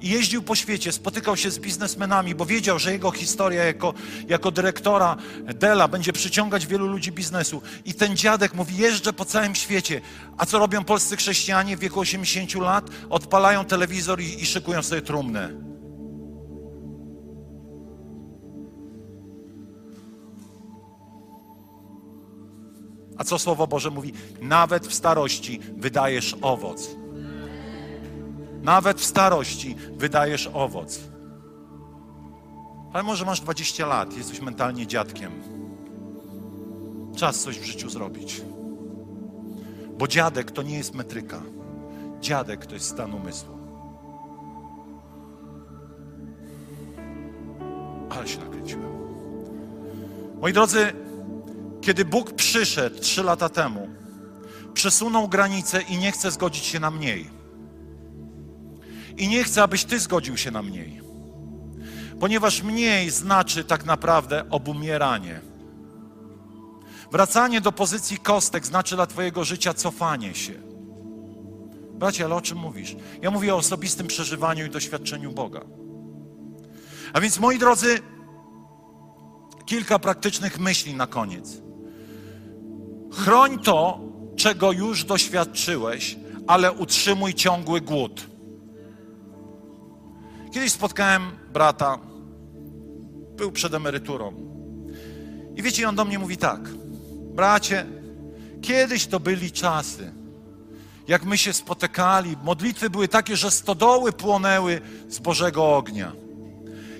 I jeździł po świecie, spotykał się z biznesmenami, bo wiedział, że jego historia jako, jako dyrektora Dela będzie przyciągać wielu ludzi biznesu. I ten dziadek mówi, jeżdżę po całym świecie. A co robią polscy chrześcijanie w wieku 80 lat? Odpalają telewizor i, i szykują sobie trumnę. A co Słowo Boże mówi? Nawet w starości wydajesz owoc. Nawet w starości wydajesz owoc. Ale może masz 20 lat, jesteś mentalnie dziadkiem. Czas coś w życiu zrobić. Bo dziadek to nie jest metryka. Dziadek to jest stan umysłu. Ale się nakręciłem. Moi drodzy, kiedy Bóg przyszedł trzy lata temu, przesunął granicę i nie chce zgodzić się na mniej. I nie chce, abyś ty zgodził się na mniej. Ponieważ mniej znaczy tak naprawdę obumieranie. Wracanie do pozycji kostek znaczy dla Twojego życia cofanie się. Bracie, ale o czym mówisz? Ja mówię o osobistym przeżywaniu i doświadczeniu Boga. A więc, moi drodzy, kilka praktycznych myśli na koniec. Chroń to, czego już doświadczyłeś, ale utrzymuj ciągły głód. Kiedyś spotkałem brata, był przed emeryturą. I wiecie, on do mnie mówi tak: Bracie, kiedyś to byli czasy, jak my się spotykali, modlitwy były takie, że stodoły płonęły z Bożego ognia.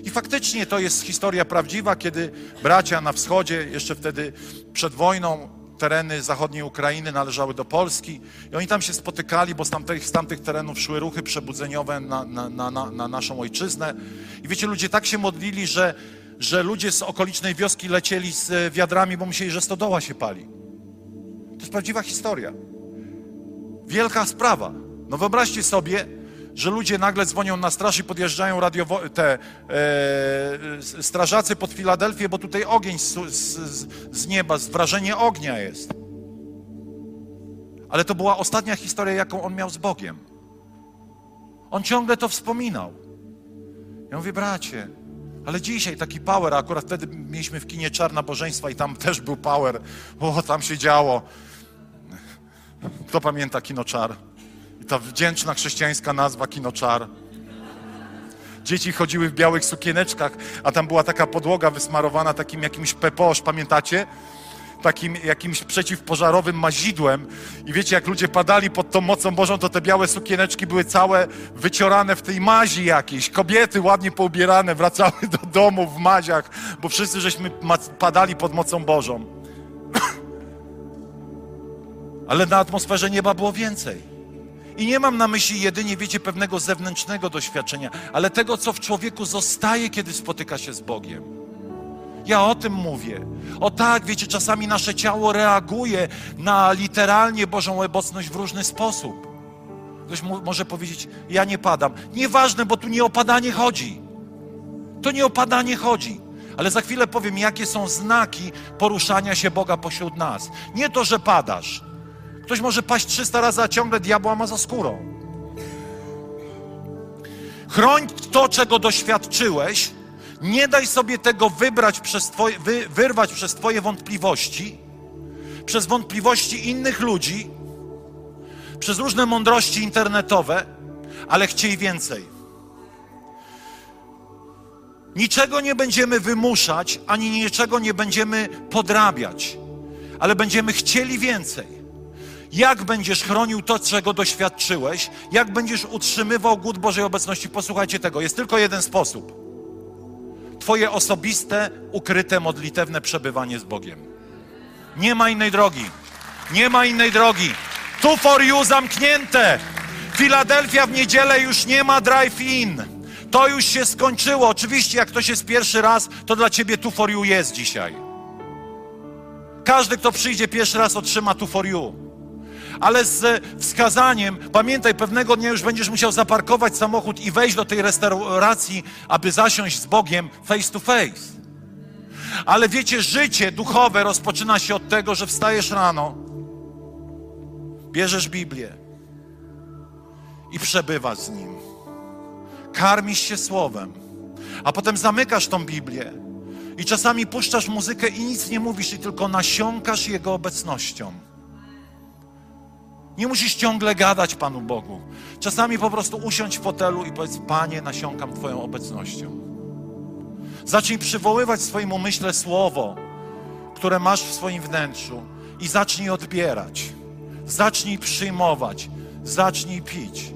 I faktycznie to jest historia prawdziwa, kiedy bracia na wschodzie, jeszcze wtedy przed wojną, tereny zachodniej Ukrainy należały do Polski i oni tam się spotykali, bo z tamtych, z tamtych terenów szły ruchy przebudzeniowe na, na, na, na, naszą ojczyznę. I wiecie, ludzie tak się modlili, że, że ludzie z okolicznej wioski lecieli z wiadrami, bo myśleli, że stodoła się pali. To jest prawdziwa historia. Wielka sprawa. No wyobraźcie sobie, że ludzie nagle dzwonią na straż i podjeżdżają radiowo- te e, strażacy pod Filadelfię, bo tutaj ogień z, z, z nieba, wrażenie ognia jest. Ale to była ostatnia historia, jaką on miał z Bogiem. On ciągle to wspominał. Ja mówię, bracie, ale dzisiaj taki power, akurat wtedy mieliśmy w kinie Czarna Bożeństwa i tam też był power. O, tam się działo. Kto pamięta kino Czar? Ta wdzięczna chrześcijańska nazwa kinoczar. Dzieci chodziły w białych sukieneczkach, a tam była taka podłoga wysmarowana takim jakimś peposz, pamiętacie? Takim jakimś przeciwpożarowym mazidłem. I wiecie, jak ludzie padali pod tą mocą Bożą, to te białe sukieneczki były całe wyciorane w tej mazi jakiejś. Kobiety ładnie poubierane wracały do domu w maziach, bo wszyscy żeśmy padali pod mocą Bożą. Ale na atmosferze nieba było więcej. I nie mam na myśli jedynie, wiecie, pewnego zewnętrznego doświadczenia, ale tego, co w człowieku zostaje, kiedy spotyka się z Bogiem. Ja o tym mówię. O tak, wiecie, czasami nasze ciało reaguje na literalnie Bożą obecność w różny sposób. Ktoś może powiedzieć, ja nie padam. Nieważne, bo tu nie o padanie chodzi. To nie o padanie chodzi. Ale za chwilę powiem, jakie są znaki poruszania się Boga pośród nas. Nie to, że padasz, Ktoś może paść 300 razy, a ciągle diabła ma za skórą. Chroń to, czego doświadczyłeś. Nie daj sobie tego wybrać przez twoje, wy, wyrwać przez Twoje wątpliwości, przez wątpliwości innych ludzi, przez różne mądrości internetowe, ale chciej więcej. Niczego nie będziemy wymuszać, ani niczego nie będziemy podrabiać, ale będziemy chcieli więcej. Jak będziesz chronił to, czego doświadczyłeś, jak będziesz utrzymywał głód Bożej obecności. Posłuchajcie tego, jest tylko jeden sposób. Twoje osobiste, ukryte, modlitewne przebywanie z Bogiem. Nie ma innej drogi. Nie ma innej drogi. Tu for you zamknięte. Filadelfia w niedzielę już nie ma drive-in. To już się skończyło. Oczywiście, jak ktoś jest pierwszy raz, to dla ciebie tu for you jest dzisiaj. Każdy, kto przyjdzie pierwszy raz, otrzyma tu for you. Ale z wskazaniem, pamiętaj, pewnego dnia już będziesz musiał zaparkować samochód i wejść do tej restauracji, aby zasiąść z Bogiem face to face. Ale wiecie, życie duchowe rozpoczyna się od tego, że wstajesz rano, bierzesz Biblię i przebywasz z Nim. Karmisz się Słowem, a potem zamykasz tą Biblię i czasami puszczasz muzykę i nic nie mówisz, i tylko nasiąkasz Jego obecnością. Nie musisz ciągle gadać Panu Bogu. Czasami po prostu usiądź w fotelu i powiedz: Panie, nasiąkam Twoją obecnością. Zacznij przywoływać w swoim umyśle słowo, które masz w swoim wnętrzu i zacznij odbierać. Zacznij przyjmować, zacznij pić.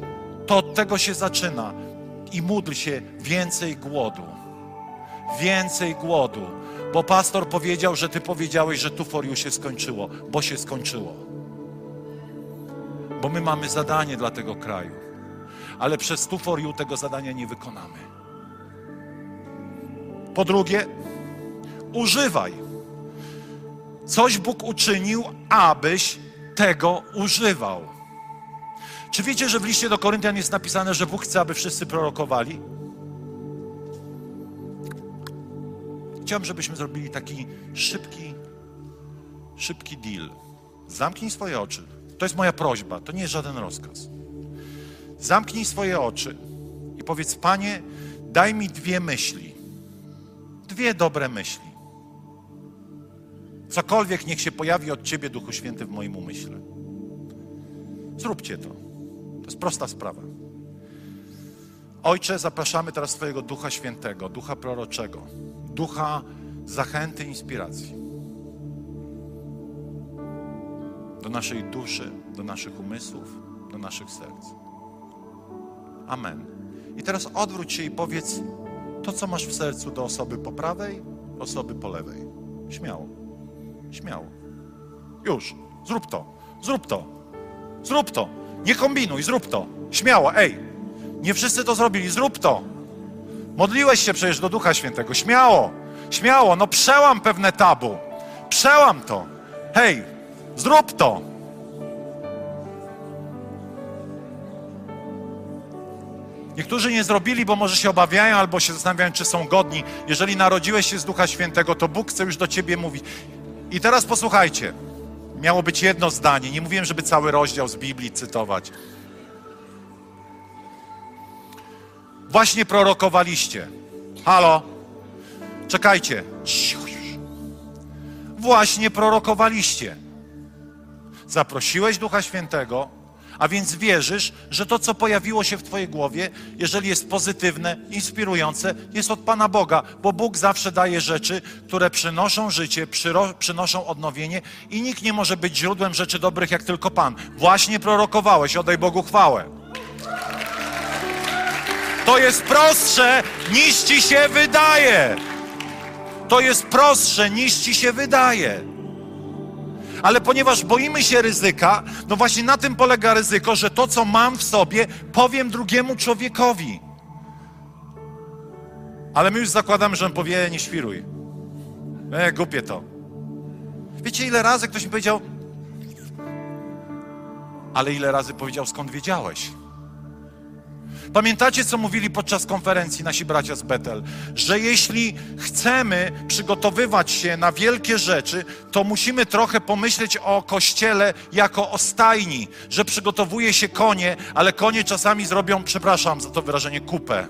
To od tego się zaczyna. I módl się więcej głodu. Więcej głodu. Bo pastor powiedział, że ty powiedziałeś, że tu foriu się skończyło, bo się skończyło. Bo my mamy zadanie dla tego kraju. Ale przez tu foriu tego zadania nie wykonamy. Po drugie, używaj. Coś Bóg uczynił, abyś tego używał. Czy wiecie, że w liście do Koryntian jest napisane, że Bóg chce, aby wszyscy prorokowali? Chciałbym, żebyśmy zrobili taki szybki, szybki deal. Zamknij swoje oczy. To jest moja prośba, to nie jest żaden rozkaz. Zamknij swoje oczy i powiedz: Panie, daj mi dwie myśli. Dwie dobre myśli. Cokolwiek niech się pojawi od Ciebie, Duchu Święty, w moim umyśle. Zróbcie to. To jest prosta sprawa. Ojcze, zapraszamy teraz Twojego Ducha Świętego, Ducha Proroczego, Ducha zachęty, inspiracji. Do naszej duszy, do naszych umysłów, do naszych serc. Amen. I teraz odwróć się i powiedz to, co masz w sercu do osoby po prawej, osoby po lewej. Śmiało. Śmiało. Już. Zrób to. Zrób to. Zrób to. Nie kombinuj, zrób to. Śmiało, ej. Nie wszyscy to zrobili, zrób to. Modliłeś się przecież do Ducha Świętego. Śmiało, śmiało, no przełam pewne tabu. Przełam to. Hej, zrób to. Niektórzy nie zrobili, bo może się obawiają albo się zastanawiają, czy są godni. Jeżeli narodziłeś się z Ducha Świętego, to Bóg chce już do ciebie mówić. I teraz posłuchajcie. Miało być jedno zdanie. Nie mówiłem, żeby cały rozdział z Biblii cytować. Właśnie prorokowaliście. Halo? Czekajcie. Właśnie prorokowaliście. Zaprosiłeś Ducha Świętego, a więc wierzysz, że to, co pojawiło się w Twojej głowie, jeżeli jest pozytywne, inspirujące, jest od Pana Boga, bo Bóg zawsze daje rzeczy, które przynoszą życie, przynoszą odnowienie i nikt nie może być źródłem rzeczy dobrych jak tylko Pan. Właśnie prorokowałeś, oddaj Bogu chwałę. To jest prostsze niż ci się wydaje. To jest prostsze niż ci się wydaje. Ale ponieważ boimy się ryzyka, no właśnie na tym polega ryzyko, że to, co mam w sobie, powiem drugiemu człowiekowi. Ale my już zakładamy, że on powie, nie świruj. E, głupie to. Wiecie, ile razy ktoś mi powiedział, ale ile razy powiedział, skąd wiedziałeś? Pamiętacie, co mówili podczas konferencji nasi bracia z Betel? Że jeśli chcemy przygotowywać się na wielkie rzeczy, to musimy trochę pomyśleć o kościele jako o stajni, że przygotowuje się konie, ale konie czasami zrobią, przepraszam za to wyrażenie, kupę.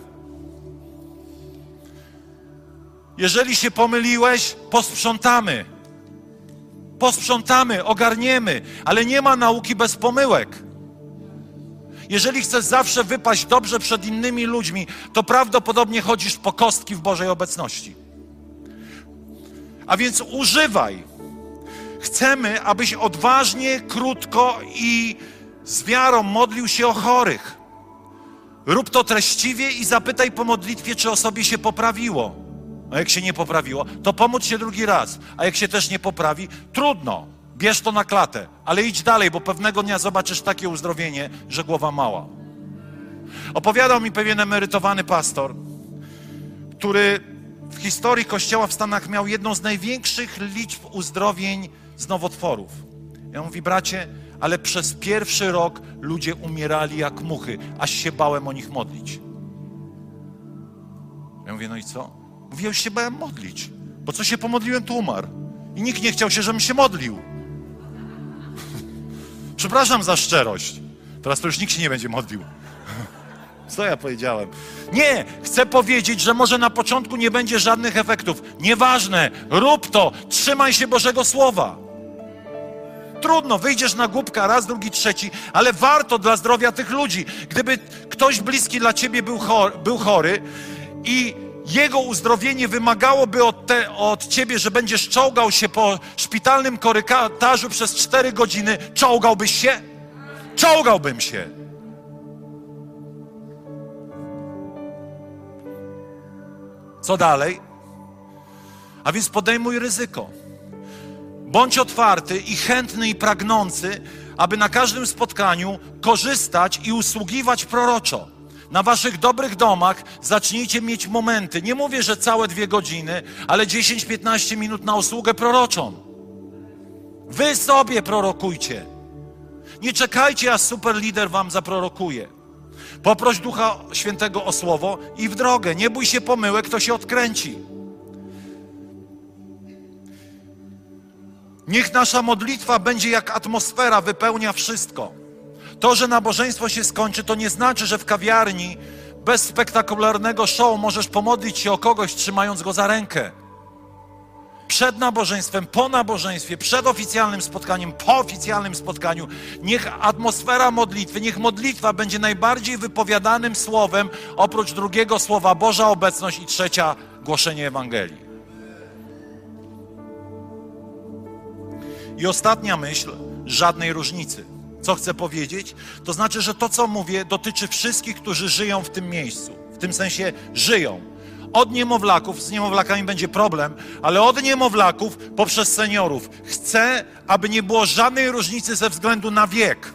Jeżeli się pomyliłeś, posprzątamy. Posprzątamy, ogarniemy, ale nie ma nauki bez pomyłek. Jeżeli chcesz zawsze wypaść dobrze przed innymi ludźmi, to prawdopodobnie chodzisz po kostki w Bożej obecności. A więc używaj. Chcemy, abyś odważnie, krótko i z wiarą modlił się o chorych. Rób to treściwie i zapytaj po modlitwie, czy osobie się poprawiło. A jak się nie poprawiło, to pomóc się drugi raz. A jak się też nie poprawi, trudno. Bierz to na klatę, ale idź dalej, bo pewnego dnia zobaczysz takie uzdrowienie, że głowa mała. Opowiadał mi pewien emerytowany pastor, który w historii Kościoła w Stanach miał jedną z największych liczb uzdrowień z nowotworów. Ja mówi, bracie, ale przez pierwszy rok ludzie umierali jak muchy, aż się bałem o nich modlić. Ja mówię, no i co? Mówię, już się bałem modlić, bo co się pomodliłem, to umarł. I nikt nie chciał się, żebym się modlił. Przepraszam za szczerość. Teraz to już nikt się nie będzie modlił. Co ja powiedziałem? Nie, chcę powiedzieć, że może na początku nie będzie żadnych efektów. Nieważne, rób to, trzymaj się Bożego Słowa. Trudno, wyjdziesz na głupka raz, drugi, trzeci, ale warto dla zdrowia tych ludzi. Gdyby ktoś bliski dla ciebie był, chor, był chory i jego uzdrowienie wymagałoby od, te, od ciebie, że będziesz czołgał się po szpitalnym korytarzu przez cztery godziny, czołgałbyś się? Czołgałbym się. Co dalej? A więc podejmuj ryzyko. Bądź otwarty i chętny i pragnący, aby na każdym spotkaniu korzystać i usługiwać proroczo. Na waszych dobrych domach zacznijcie mieć momenty. Nie mówię, że całe dwie godziny, ale 10-15 minut na usługę proroczą. Wy sobie prorokujcie. Nie czekajcie, aż super lider wam zaprorokuje. Poproś Ducha Świętego o słowo i w drogę. Nie bój się pomyłek, to się odkręci. Niech nasza modlitwa będzie jak atmosfera, wypełnia wszystko. To, że nabożeństwo się skończy, to nie znaczy, że w kawiarni bez spektakularnego show możesz pomodlić się o kogoś, trzymając go za rękę. Przed nabożeństwem, po nabożeństwie, przed oficjalnym spotkaniem, po oficjalnym spotkaniu, niech atmosfera modlitwy, niech modlitwa będzie najbardziej wypowiadanym słowem, oprócz drugiego słowa Boża obecność i trzecia głoszenie Ewangelii. I ostatnia myśl, żadnej różnicy. Co chcę powiedzieć? To znaczy, że to, co mówię, dotyczy wszystkich, którzy żyją w tym miejscu. W tym sensie żyją. Od niemowlaków, z niemowlakami będzie problem, ale od niemowlaków poprzez seniorów. Chcę, aby nie było żadnej różnicy ze względu na wiek,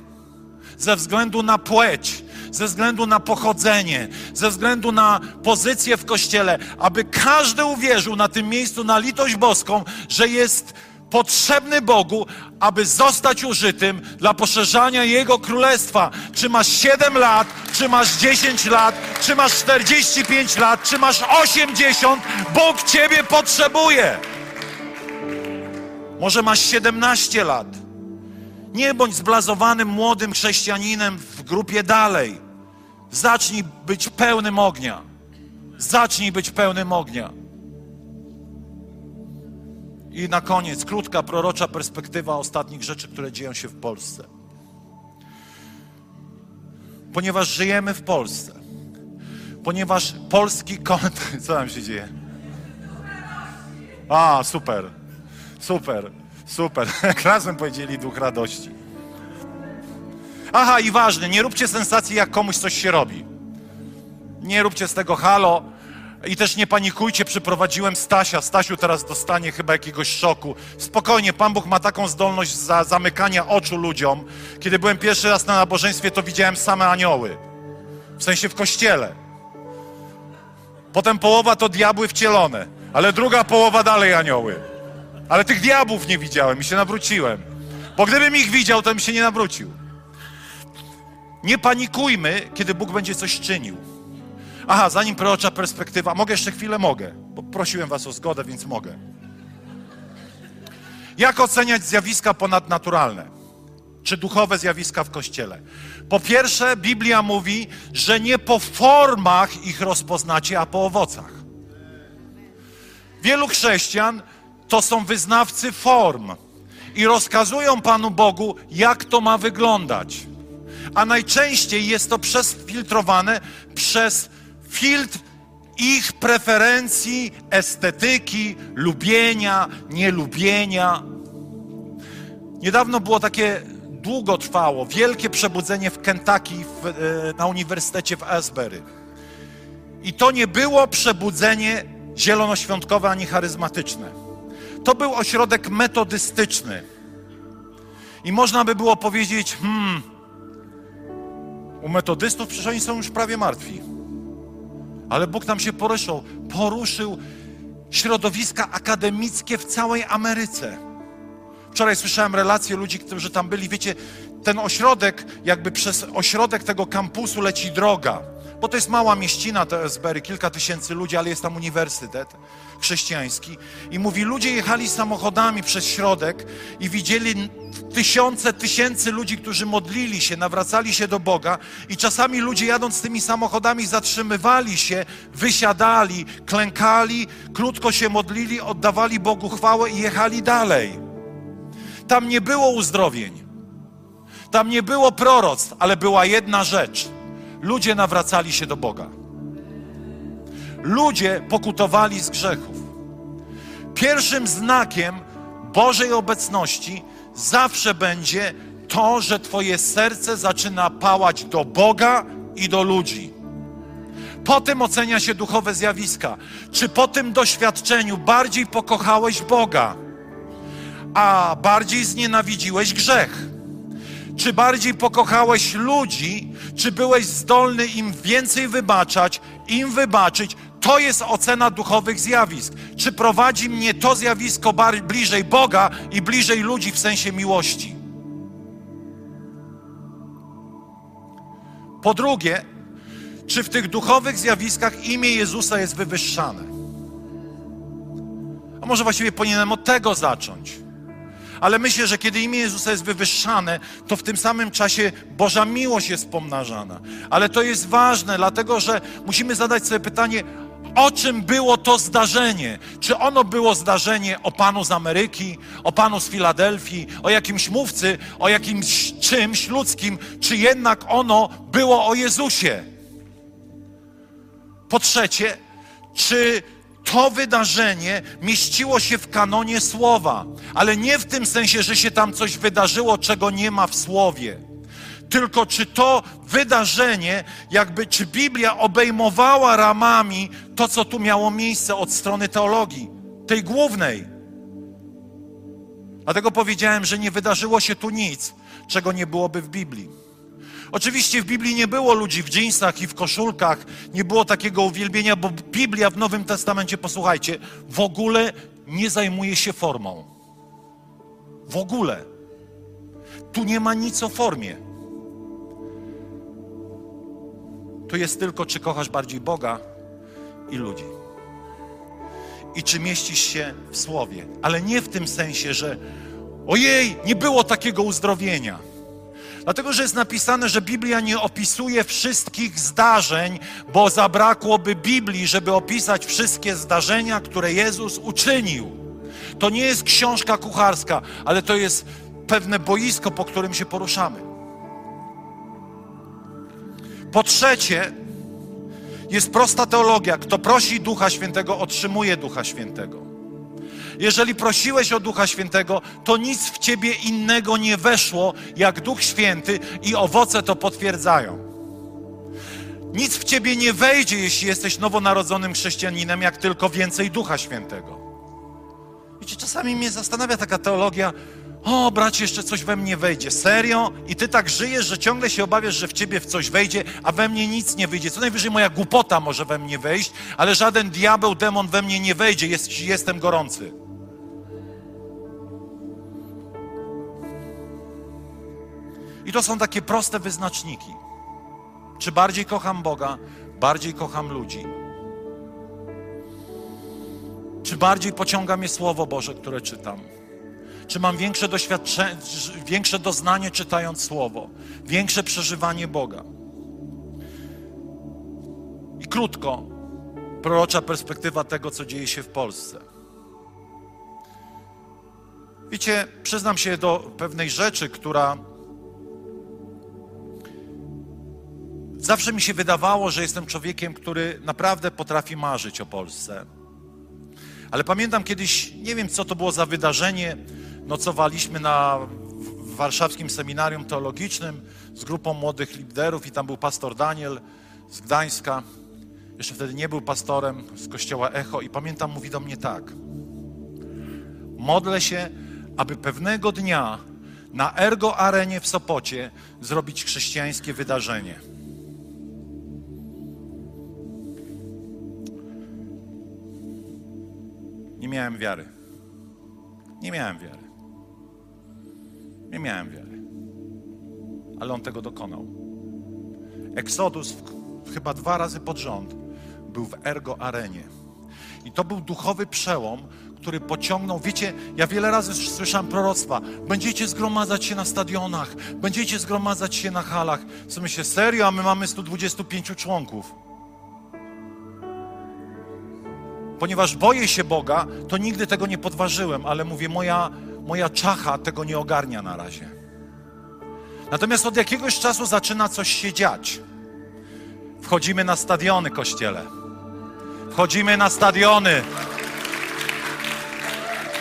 ze względu na płeć, ze względu na pochodzenie, ze względu na pozycję w kościele, aby każdy uwierzył na tym miejscu, na litość boską, że jest potrzebny Bogu, aby zostać użytym dla poszerzania Jego królestwa. Czy masz 7 lat, czy masz 10 lat, czy masz 45 lat, czy masz 80, Bóg Ciebie potrzebuje. Może masz 17 lat. Nie bądź zblazowanym młodym chrześcijaninem w grupie dalej. Zacznij być pełnym ognia. Zacznij być pełnym ognia. I na koniec krótka prorocza perspektywa ostatnich rzeczy, które dzieją się w Polsce. Ponieważ żyjemy w Polsce, ponieważ polski kontent. Co tam się dzieje? A, super, super, super. Razem powiedzieli duch radości. Aha, i ważne, nie róbcie sensacji, jak komuś coś się robi. Nie róbcie z tego halo, i też nie panikujcie, przyprowadziłem Stasia. Stasiu teraz dostanie chyba jakiegoś szoku. Spokojnie, Pan Bóg ma taką zdolność za zamykania oczu ludziom. Kiedy byłem pierwszy raz na nabożeństwie, to widziałem same anioły. W sensie w kościele. Potem połowa to diabły wcielone, ale druga połowa dalej anioły. Ale tych diabłów nie widziałem i się nawróciłem. Bo gdybym ich widział, to bym się nie nawrócił. Nie panikujmy, kiedy Bóg będzie coś czynił. Aha, zanim prorocza perspektywa, mogę jeszcze chwilę? Mogę, bo prosiłem was o zgodę, więc mogę. Jak oceniać zjawiska ponadnaturalne? Czy duchowe zjawiska w kościele? Po pierwsze, Biblia mówi, że nie po formach ich rozpoznacie, a po owocach. Wielu chrześcijan to są wyznawcy form i rozkazują Panu Bogu, jak to ma wyglądać. A najczęściej jest to przesfiltrowane przez filtr ich preferencji, estetyki, lubienia, nielubienia. Niedawno było takie długo trwało, wielkie przebudzenie w Kentucky w, e, na uniwersytecie w Asbury. I to nie było przebudzenie zielonoświątkowe ani charyzmatyczne. To był ośrodek metodystyczny. I można by było powiedzieć, hmm, u metodystów przecież oni są już prawie martwi. Ale Bóg tam się poruszył, poruszył środowiska akademickie w całej Ameryce. Wczoraj słyszałem relacje ludzi, którzy tam byli. Wiecie, ten ośrodek, jakby przez ośrodek tego kampusu leci droga. Bo to jest mała mieścina, to Esbery, kilka tysięcy ludzi, ale jest tam uniwersytet chrześcijański. I mówi, ludzie jechali samochodami przez środek i widzieli tysiące, tysięcy ludzi, którzy modlili się, nawracali się do Boga. I czasami ludzie jadąc tymi samochodami zatrzymywali się, wysiadali, klękali, krótko się modlili, oddawali Bogu chwałę i jechali dalej. Tam nie było uzdrowień. Tam nie było proroctw, ale była jedna rzecz. Ludzie nawracali się do Boga. Ludzie pokutowali z grzechów. Pierwszym znakiem Bożej obecności zawsze będzie to, że Twoje serce zaczyna pałać do Boga i do ludzi. Potem ocenia się duchowe zjawiska. Czy po tym doświadczeniu bardziej pokochałeś Boga, a bardziej znienawidziłeś grzech? Czy bardziej pokochałeś ludzi, czy byłeś zdolny im więcej wybaczać, im wybaczyć? To jest ocena duchowych zjawisk. Czy prowadzi mnie to zjawisko bliżej Boga i bliżej ludzi w sensie miłości? Po drugie, czy w tych duchowych zjawiskach imię Jezusa jest wywyższane? A może właściwie powinienem od tego zacząć? Ale myślę, że kiedy imię Jezusa jest wywyższane, to w tym samym czasie Boża miłość jest pomnażana. Ale to jest ważne, dlatego że musimy zadać sobie pytanie, o czym było to zdarzenie? Czy ono było zdarzenie o panu z Ameryki, o panu z Filadelfii, o jakimś mówcy, o jakimś czymś ludzkim, czy jednak ono było o Jezusie? Po trzecie, czy to wydarzenie mieściło się w kanonie słowa, ale nie w tym sensie, że się tam coś wydarzyło, czego nie ma w słowie. Tylko czy to wydarzenie, jakby, czy Biblia obejmowała ramami to, co tu miało miejsce od strony teologii, tej głównej. Dlatego powiedziałem, że nie wydarzyło się tu nic, czego nie byłoby w Biblii. Oczywiście w Biblii nie było ludzi w dżinsach i w koszulkach, nie było takiego uwielbienia, bo Biblia w Nowym Testamencie, posłuchajcie, w ogóle nie zajmuje się formą. W ogóle. Tu nie ma nic o formie. Tu jest tylko, czy kochasz bardziej Boga i ludzi. I czy mieścisz się w słowie. Ale nie w tym sensie, że ojej, nie było takiego uzdrowienia Dlatego, że jest napisane, że Biblia nie opisuje wszystkich zdarzeń, bo zabrakłoby Biblii, żeby opisać wszystkie zdarzenia, które Jezus uczynił. To nie jest książka kucharska, ale to jest pewne boisko, po którym się poruszamy. Po trzecie, jest prosta teologia. Kto prosi Ducha Świętego, otrzymuje Ducha Świętego. Jeżeli prosiłeś o Ducha Świętego, to nic w ciebie innego nie weszło, jak Duch Święty i owoce to potwierdzają. Nic w ciebie nie wejdzie, jeśli jesteś nowonarodzonym chrześcijaninem, jak tylko więcej Ducha Świętego. Wiecie, czasami mnie zastanawia taka teologia, o, bracie, jeszcze coś we mnie wejdzie. Serio? I ty tak żyjesz, że ciągle się obawiasz, że w ciebie w coś wejdzie, a we mnie nic nie wyjdzie. Co najwyżej moja głupota może we mnie wejść, ale żaden diabeł, demon we mnie nie wejdzie, jest, jestem gorący. I to są takie proste wyznaczniki. Czy bardziej kocham Boga, bardziej kocham ludzi? Czy bardziej pociąga mnie Słowo Boże, które czytam? Czy mam większe doświadczenie, większe doznanie czytając Słowo, większe przeżywanie Boga? I krótko, prorocza perspektywa tego, co dzieje się w Polsce. Wiecie, przyznam się do pewnej rzeczy, która Zawsze mi się wydawało, że jestem człowiekiem, który naprawdę potrafi marzyć o Polsce. Ale pamiętam kiedyś, nie wiem co to było za wydarzenie, nocowaliśmy na w warszawskim seminarium teologicznym z grupą młodych liderów i tam był pastor Daniel z Gdańska. Jeszcze wtedy nie był pastorem z kościoła Echo i pamiętam, mówi do mnie tak. Modlę się, aby pewnego dnia na Ergo Arenie w Sopocie zrobić chrześcijańskie wydarzenie. Nie miałem wiary. Nie miałem wiary. Nie miałem wiary. Ale on tego dokonał. Eksodus w, chyba dwa razy pod rząd był w Ergo Arenie. I to był duchowy przełom, który pociągnął. Wiecie, ja wiele razy słyszałem proroctwa. Będziecie zgromadzać się na stadionach, będziecie zgromadzać się na halach. Co myślę, serio, a my mamy 125 członków. Ponieważ boję się Boga, to nigdy tego nie podważyłem, ale mówię, moja, moja czacha tego nie ogarnia na razie. Natomiast od jakiegoś czasu zaczyna coś się dziać. Wchodzimy na stadiony, kościele. Wchodzimy na stadiony.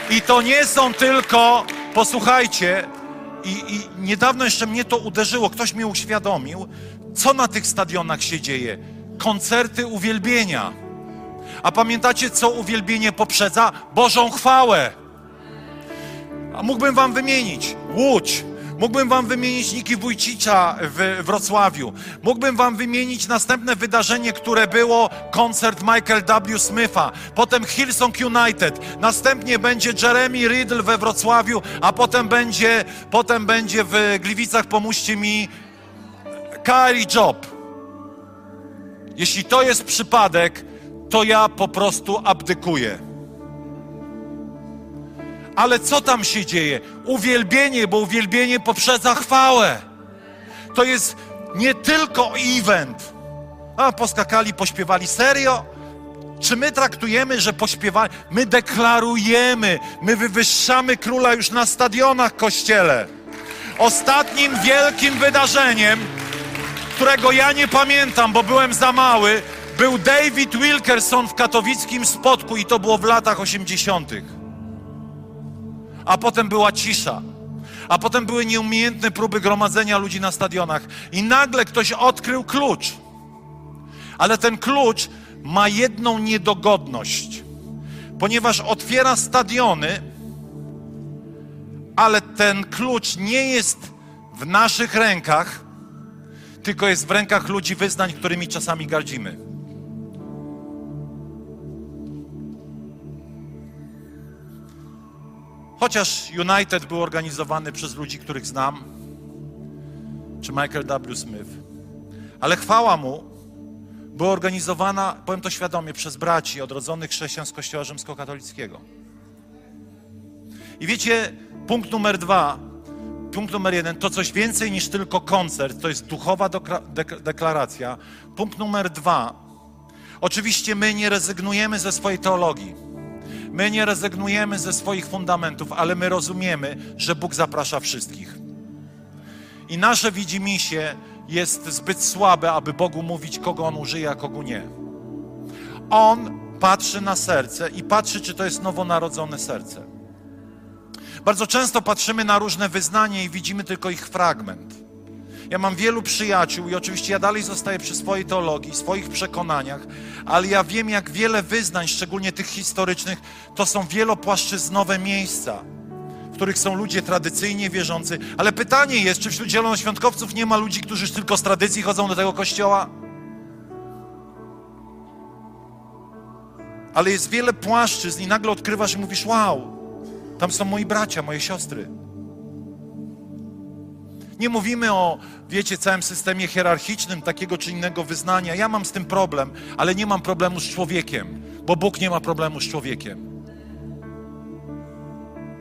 I to nie są tylko, posłuchajcie, i, i niedawno jeszcze mnie to uderzyło, ktoś mnie uświadomił, co na tych stadionach się dzieje. Koncerty uwielbienia. A pamiętacie, co uwielbienie poprzedza? Bożą chwałę. A mógłbym wam wymienić Łódź, Mógłbym wam wymienić Niki Wójcicza w Wrocławiu. Mógłbym wam wymienić następne wydarzenie, które było koncert Michael W. Smitha. Potem Hillsong United. Następnie będzie Jeremy Riddle we Wrocławiu, a potem będzie, potem będzie w Gliwicach, pomóżcie mi, Kylie Job. Jeśli to jest przypadek, to ja po prostu abdykuję. Ale co tam się dzieje? Uwielbienie, bo uwielbienie poprzedza chwałę. To jest nie tylko event. A poskakali, pośpiewali. Serio? Czy my traktujemy, że pośpiewali? My deklarujemy, my wywyższamy króla już na stadionach kościele. Ostatnim wielkim wydarzeniem, którego ja nie pamiętam, bo byłem za mały, był David Wilkerson w katowickim spotku i to było w latach 80. A potem była cisza. A potem były nieumiejętne próby gromadzenia ludzi na stadionach. I nagle ktoś odkrył klucz. Ale ten klucz ma jedną niedogodność. Ponieważ otwiera stadiony, ale ten klucz nie jest w naszych rękach, tylko jest w rękach ludzi wyznań, którymi czasami gardzimy. Chociaż United był organizowany przez ludzi, których znam, czy Michael W. Smith, ale chwała mu była organizowana, powiem to świadomie, przez braci odrodzonych chrześcijan z Kościoła Rzymskokatolickiego. I wiecie, punkt numer dwa, punkt numer jeden, to coś więcej niż tylko koncert, to jest duchowa deklaracja. Punkt numer dwa, oczywiście my nie rezygnujemy ze swojej teologii. My nie rezygnujemy ze swoich fundamentów, ale my rozumiemy, że Bóg zaprasza wszystkich. I nasze widzimisię jest zbyt słabe, aby Bogu mówić, kogo On użyje, a kogo nie. On patrzy na serce i patrzy, czy to jest nowonarodzone serce. Bardzo często patrzymy na różne wyznania i widzimy tylko ich fragment. Ja mam wielu przyjaciół i oczywiście ja dalej zostaję przy swojej teologii, swoich przekonaniach, ale ja wiem, jak wiele wyznań, szczególnie tych historycznych, to są wielopłaszczyznowe miejsca, w których są ludzie tradycyjnie wierzący. Ale pytanie jest, czy wśród zielonoświątkowców nie ma ludzi, którzy tylko z tradycji chodzą do tego kościoła? Ale jest wiele płaszczyzn i nagle odkrywasz i mówisz, wow, tam są moi bracia, moje siostry. Nie mówimy o, wiecie, całym systemie hierarchicznym takiego czy innego wyznania. Ja mam z tym problem, ale nie mam problemu z człowiekiem, bo Bóg nie ma problemu z człowiekiem.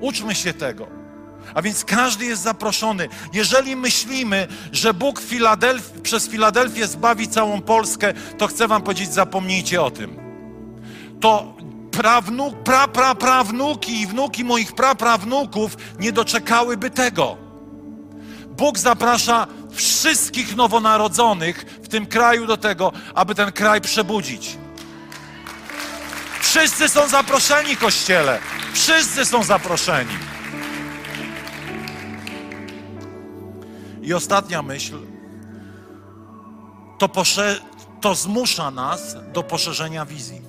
Uczmy się tego. A więc każdy jest zaproszony. Jeżeli myślimy, że Bóg Filadelf przez Filadelfię zbawi całą Polskę, to chcę Wam powiedzieć, zapomnijcie o tym. To prawnuk, pra, pra, prawnuki i wnuki moich praprawnuków nie doczekałyby tego. Bóg zaprasza wszystkich nowonarodzonych w tym kraju do tego, aby ten kraj przebudzić. Wszyscy są zaproszeni, kościele. Wszyscy są zaproszeni. I ostatnia myśl. To, posze- to zmusza nas do poszerzenia wizji.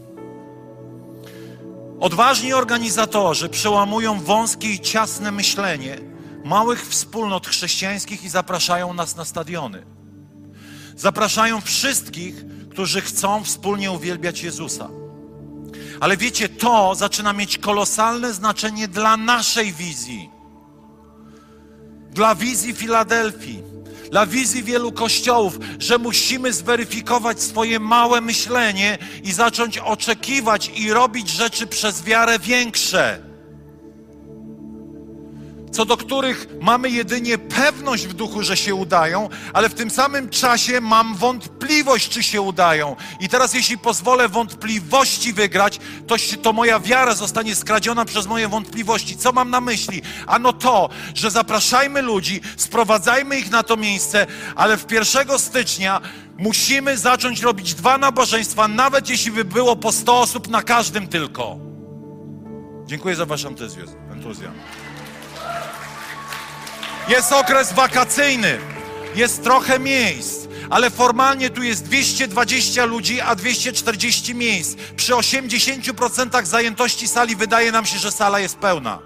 Odważni organizatorzy przełamują wąskie i ciasne myślenie małych wspólnot chrześcijańskich i zapraszają nas na stadiony. Zapraszają wszystkich, którzy chcą wspólnie uwielbiać Jezusa. Ale wiecie, to zaczyna mieć kolosalne znaczenie dla naszej wizji, dla wizji Filadelfii, dla wizji wielu kościołów, że musimy zweryfikować swoje małe myślenie i zacząć oczekiwać i robić rzeczy przez wiarę większe co do których mamy jedynie pewność w duchu, że się udają, ale w tym samym czasie mam wątpliwość, czy się udają. I teraz, jeśli pozwolę wątpliwości wygrać, to, to moja wiara zostanie skradziona przez moje wątpliwości. Co mam na myśli? Ano to, że zapraszajmy ludzi, sprowadzajmy ich na to miejsce, ale w 1 stycznia musimy zacząć robić dwa nabożeństwa, nawet jeśli by było po 100 osób na każdym tylko. Dziękuję za Wasz entuzjazm. Jest okres wakacyjny, jest trochę miejsc, ale formalnie tu jest 220 ludzi, a 240 miejsc. Przy 80% zajętości sali wydaje nam się, że sala jest pełna.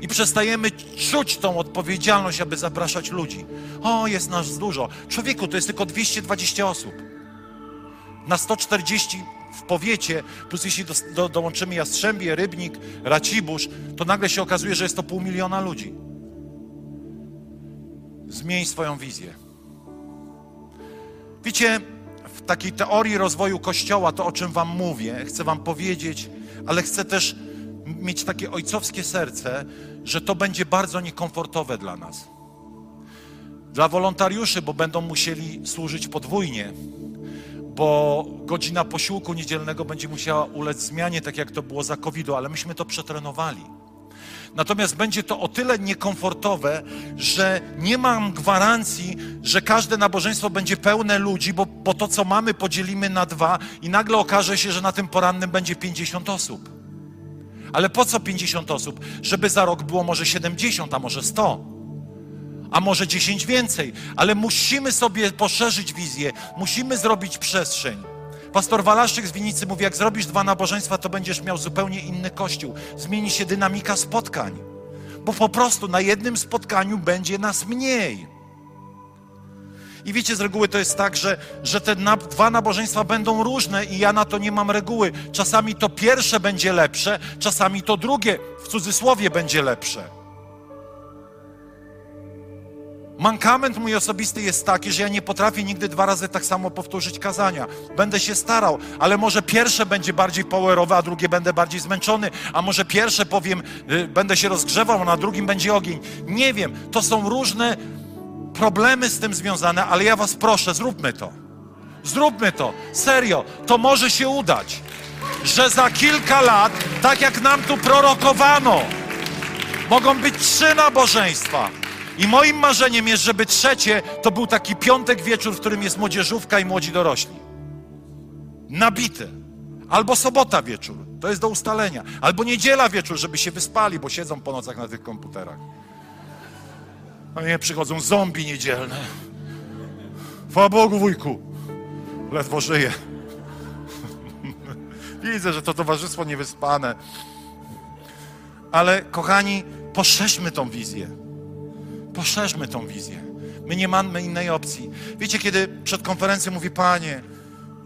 I przestajemy czuć tą odpowiedzialność, aby zapraszać ludzi. O, jest nas dużo. Człowieku, to jest tylko 220 osób. Na 140 w powiecie, plus jeśli do, do, dołączymy Jastrzębie, Rybnik, Racibórz, to nagle się okazuje, że jest to pół miliona ludzi. Zmień swoją wizję. Wiecie, w takiej teorii rozwoju Kościoła, to o czym Wam mówię, chcę Wam powiedzieć, ale chcę też mieć takie ojcowskie serce, że to będzie bardzo niekomfortowe dla nas. Dla wolontariuszy, bo będą musieli służyć podwójnie, bo godzina posiłku niedzielnego będzie musiała ulec zmianie, tak jak to było za covid ale myśmy to przetrenowali. Natomiast będzie to o tyle niekomfortowe, że nie mam gwarancji, że każde nabożeństwo będzie pełne ludzi, bo, bo to, co mamy, podzielimy na dwa i nagle okaże się, że na tym porannym będzie 50 osób. Ale po co 50 osób? Żeby za rok było może 70, a może 100 a może 10 więcej, ale musimy sobie poszerzyć wizję, musimy zrobić przestrzeń. Pastor Walaszczyk z Winicy mówi, jak zrobisz dwa nabożeństwa, to będziesz miał zupełnie inny kościół. Zmieni się dynamika spotkań, bo po prostu na jednym spotkaniu będzie nas mniej. I wiecie, z reguły to jest tak, że, że te na, dwa nabożeństwa będą różne i ja na to nie mam reguły. Czasami to pierwsze będzie lepsze, czasami to drugie, w cudzysłowie, będzie lepsze. Mankament mój osobisty jest taki, że ja nie potrafię nigdy dwa razy tak samo powtórzyć kazania. Będę się starał, ale może pierwsze będzie bardziej powerowe, a drugie będę bardziej zmęczony, a może pierwsze powiem, y, będę się rozgrzewał, a na drugim będzie ogień. Nie wiem, to są różne problemy z tym związane, ale ja Was proszę, zróbmy to. Zróbmy to. Serio, to może się udać, że za kilka lat, tak jak nam tu prorokowano, mogą być trzy nabożeństwa i moim marzeniem jest, żeby trzecie to był taki piątek wieczór, w którym jest młodzieżówka i młodzi dorośli. Nabity. Albo sobota wieczór, to jest do ustalenia. Albo niedziela wieczór, żeby się wyspali, bo siedzą po nocach na tych komputerach. A nie przychodzą zombie niedzielne. Chwała Bogu, wujku. Ledwo żyje. Widzę, że to towarzystwo niewyspane. Ale kochani, poszerzmy tą wizję. Poszerzmy tą wizję. My nie mamy innej opcji. Wiecie, kiedy przed konferencją mówi, Panie,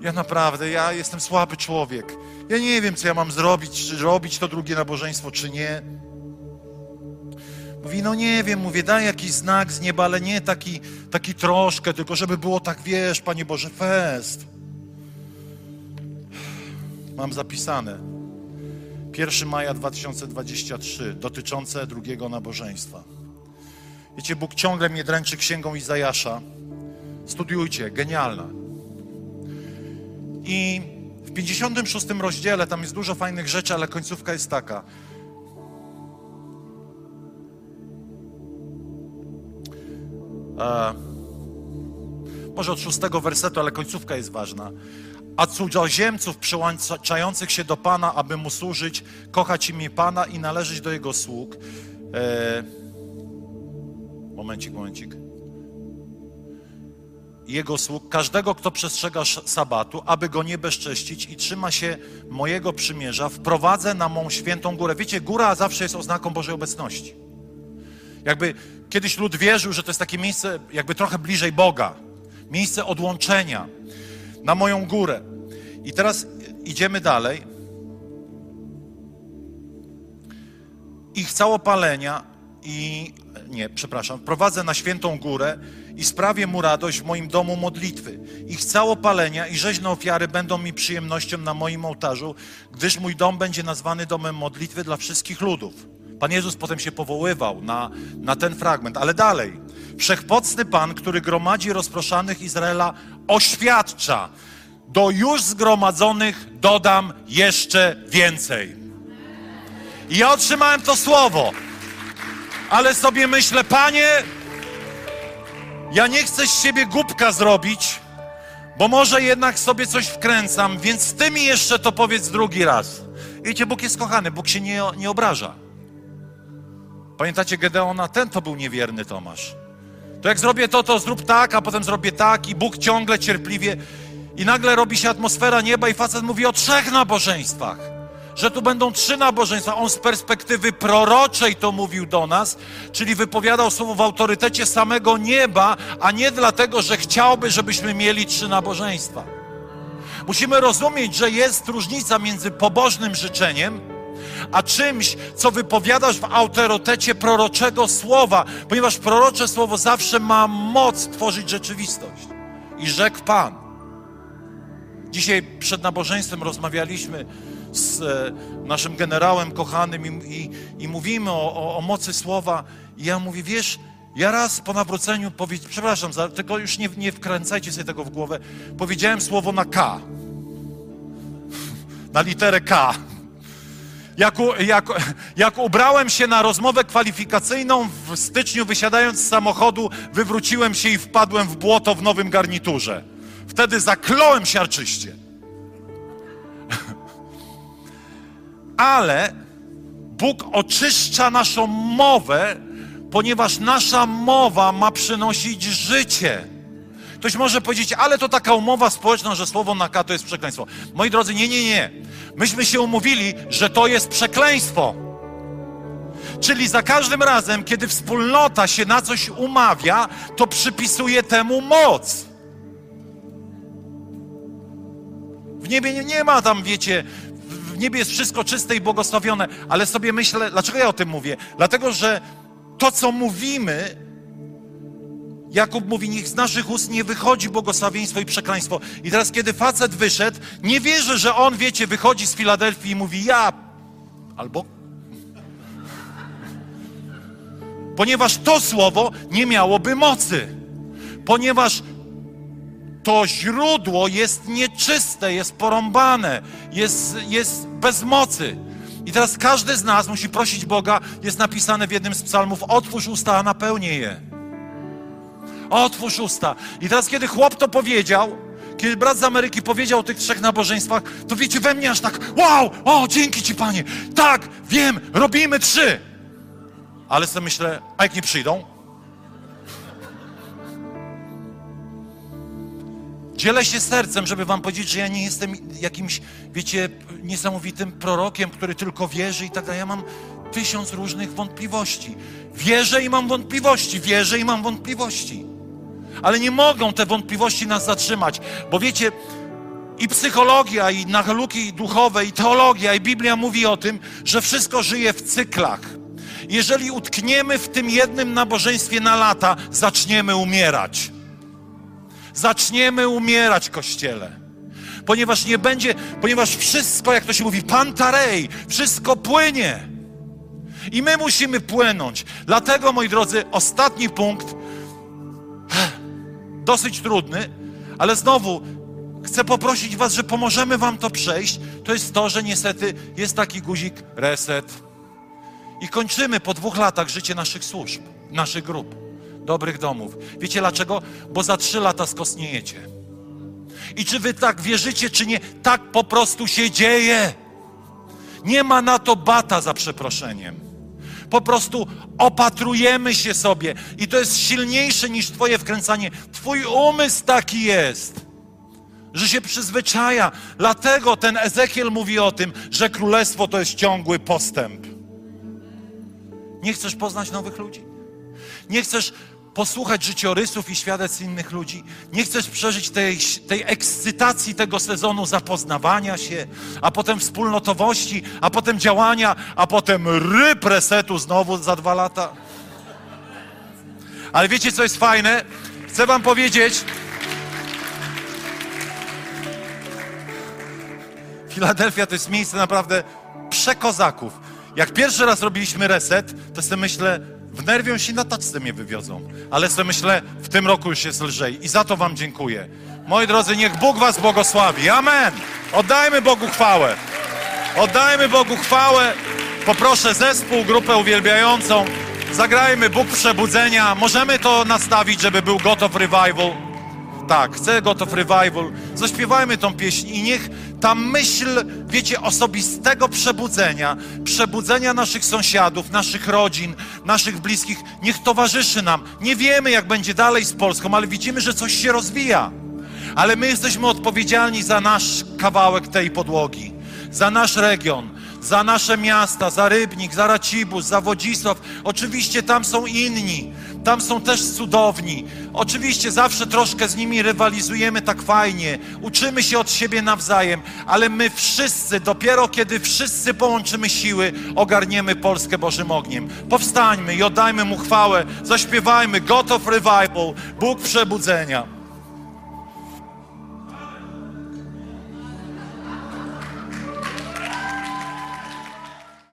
ja naprawdę, ja jestem słaby człowiek. Ja nie wiem, co ja mam zrobić, czy robić to drugie nabożeństwo, czy nie. Mówi, no nie wiem, mówię, daj jakiś znak z nieba, ale nie taki, taki troszkę, tylko żeby było tak, wiesz, Panie Boże, fest. Mam zapisane. 1 maja 2023, dotyczące drugiego nabożeństwa. Wiecie, Bóg ciągle mnie dręczy księgą Izajasza. Studiujcie, genialna. I w 56 rozdziale tam jest dużo fajnych rzeczy, ale końcówka jest taka. E, może od szóstego wersetu, ale końcówka jest ważna. A cudzoziemców przyłączających się do Pana, aby Mu służyć, kochać imię Pana i należeć do Jego sług. E, Momencik, momencik. Jego sług, każdego, kto przestrzega sabatu, aby go nie bezcześcić i trzyma się mojego przymierza, wprowadzę na mą świętą górę. Wiecie, góra zawsze jest oznaką Bożej obecności. Jakby kiedyś lud wierzył, że to jest takie miejsce jakby trochę bliżej Boga, miejsce odłączenia na moją górę. I teraz idziemy dalej. Ich całopalenia i nie, przepraszam, prowadzę na świętą górę i sprawię mu radość w moim domu modlitwy. Ich całopalenia i rzeźne ofiary będą mi przyjemnością na moim ołtarzu, gdyż mój dom będzie nazwany domem modlitwy dla wszystkich ludów. Pan Jezus potem się powoływał na, na ten fragment, ale dalej. Wszechmocny Pan, który gromadzi rozproszanych Izraela, oświadcza, do już zgromadzonych dodam jeszcze więcej. I ja otrzymałem to słowo, ale sobie myślę, Panie, ja nie chcę z siebie głupka zrobić, bo może jednak sobie coś wkręcam, więc Ty mi jeszcze to powiedz drugi raz. Wiecie, Bóg jest kochany, Bóg się nie, nie obraża. Pamiętacie Gedeona? Ten to był niewierny Tomasz. To jak zrobię to, to zrób tak, a potem zrobię tak i Bóg ciągle cierpliwie i nagle robi się atmosfera nieba i facet mówi o trzech nabożeństwach. Że tu będą trzy nabożeństwa. On z perspektywy proroczej to mówił do nas, czyli wypowiadał słowo w autorytecie samego nieba, a nie dlatego, że chciałby, żebyśmy mieli trzy nabożeństwa. Musimy rozumieć, że jest różnica między pobożnym życzeniem, a czymś, co wypowiadasz w autorytecie proroczego słowa, ponieważ prorocze słowo zawsze ma moc tworzyć rzeczywistość. I rzekł Pan. Dzisiaj przed nabożeństwem rozmawialiśmy z e, naszym generałem kochanym i, i, i mówimy o, o, o mocy słowa. I ja mówię, wiesz, ja raz po nawróceniu, powie, przepraszam, za, tylko już nie, nie wkręcajcie sobie tego w głowę, powiedziałem słowo na K. Na literę K. Jak, u, jak, jak ubrałem się na rozmowę kwalifikacyjną w styczniu, wysiadając z samochodu, wywróciłem się i wpadłem w błoto w nowym garniturze. Wtedy zakląłem siarczyście. Ale Bóg oczyszcza naszą mowę, ponieważ nasza mowa ma przynosić życie. Ktoś może powiedzieć, ale to taka umowa społeczna, że słowo na K to jest przekleństwo. Moi drodzy, nie, nie, nie. Myśmy się umówili, że to jest przekleństwo. Czyli za każdym razem, kiedy wspólnota się na coś umawia, to przypisuje temu moc. W niebie nie, nie ma tam, wiecie, w niebie jest wszystko czyste i błogosławione, ale sobie myślę, dlaczego ja o tym mówię? Dlatego, że to, co mówimy, Jakub mówi, niech z naszych ust nie wychodzi błogosławieństwo i przekleństwo. I teraz, kiedy facet wyszedł, nie wierzę, że on, wiecie, wychodzi z Filadelfii i mówi ja, albo... Ponieważ to słowo nie miałoby mocy. Ponieważ to źródło jest nieczyste, jest porąbane, jest, jest bez mocy. I teraz każdy z nas musi prosić Boga, jest napisane w jednym z psalmów, otwórz usta, a napełnię je. Otwórz usta. I teraz, kiedy chłop to powiedział, kiedy brat z Ameryki powiedział o tych trzech nabożeństwach, to wiecie, we mnie aż tak, wow, o, dzięki Ci, Panie. Tak, wiem, robimy trzy. Ale sobie myślę, a jak nie przyjdą? Dzielę się sercem, żeby wam powiedzieć, że ja nie jestem jakimś, wiecie, niesamowitym prorokiem, który tylko wierzy i tak dalej. Ja mam tysiąc różnych wątpliwości. Wierzę i mam wątpliwości, wierzę i mam wątpliwości. Ale nie mogą te wątpliwości nas zatrzymać, bo wiecie, i psychologia, i nauki duchowe, i teologia, i Biblia mówi o tym, że wszystko żyje w cyklach. Jeżeli utkniemy w tym jednym nabożeństwie na lata, zaczniemy umierać. Zaczniemy umierać, Kościele. Ponieważ nie będzie, ponieważ wszystko, jak to się mówi, pantarej, wszystko płynie. I my musimy płynąć. Dlatego, moi drodzy, ostatni punkt, dosyć trudny, ale znowu chcę poprosić Was, że pomożemy Wam to przejść. To jest to, że niestety jest taki guzik reset. I kończymy po dwóch latach życie naszych służb, naszych grup, dobrych domów. Wiecie dlaczego? Bo za trzy lata skosniejecie. I czy Wy tak wierzycie, czy nie, tak po prostu się dzieje. Nie ma na to bata za przeproszeniem. po prostu opatrujemy się sobie i to jest silniejsze niż Twoje wkręcanie. Twój umysł taki jest, że się przyzwyczaja. Dlatego ten Ezekiel mówi o tym, że królestwo to jest ciągły postęp. Nie chcesz poznać nowych ludzi? Nie chcesz posłuchać życiorysów i świadectw innych ludzi. Nie chcesz przeżyć tej, tej ekscytacji tego sezonu zapoznawania się, a potem wspólnotowości, a potem działania, a potem ryb resetu znowu za dwa lata. Ale wiecie, co jest fajne? Chcę wam powiedzieć, Filadelfia to jest miejsce naprawdę przekozaków. Jak pierwszy raz robiliśmy reset, to sobie myślę, wnerwią się na taczce mnie wywiozą. Ale sobie myślę, w tym roku już jest lżej i za to wam dziękuję. Moi drodzy, niech Bóg was błogosławi. Amen. Oddajmy Bogu chwałę. Oddajmy Bogu chwałę. Poproszę zespół, grupę uwielbiającą. Zagrajmy Bóg przebudzenia. Możemy to nastawić, żeby był gotów revival. Tak, chcę gotów revival. Zaśpiewajmy tą pieśń i niech ta myśl, wiecie, osobistego przebudzenia, przebudzenia naszych sąsiadów, naszych rodzin, naszych bliskich, niech towarzyszy nam. Nie wiemy, jak będzie dalej z Polską, ale widzimy, że coś się rozwija. Ale my jesteśmy odpowiedzialni za nasz kawałek tej podłogi, za nasz region, za nasze miasta, za Rybnik, za Racibus, za Wodzisław. Oczywiście tam są inni, tam są też cudowni. Oczywiście zawsze troszkę z nimi rywalizujemy tak fajnie, uczymy się od siebie nawzajem, ale my wszyscy, dopiero kiedy wszyscy połączymy siły, ogarniemy Polskę Bożym ogniem. Powstańmy i oddajmy Mu chwałę, zaśpiewajmy God of Revival, Bóg przebudzenia.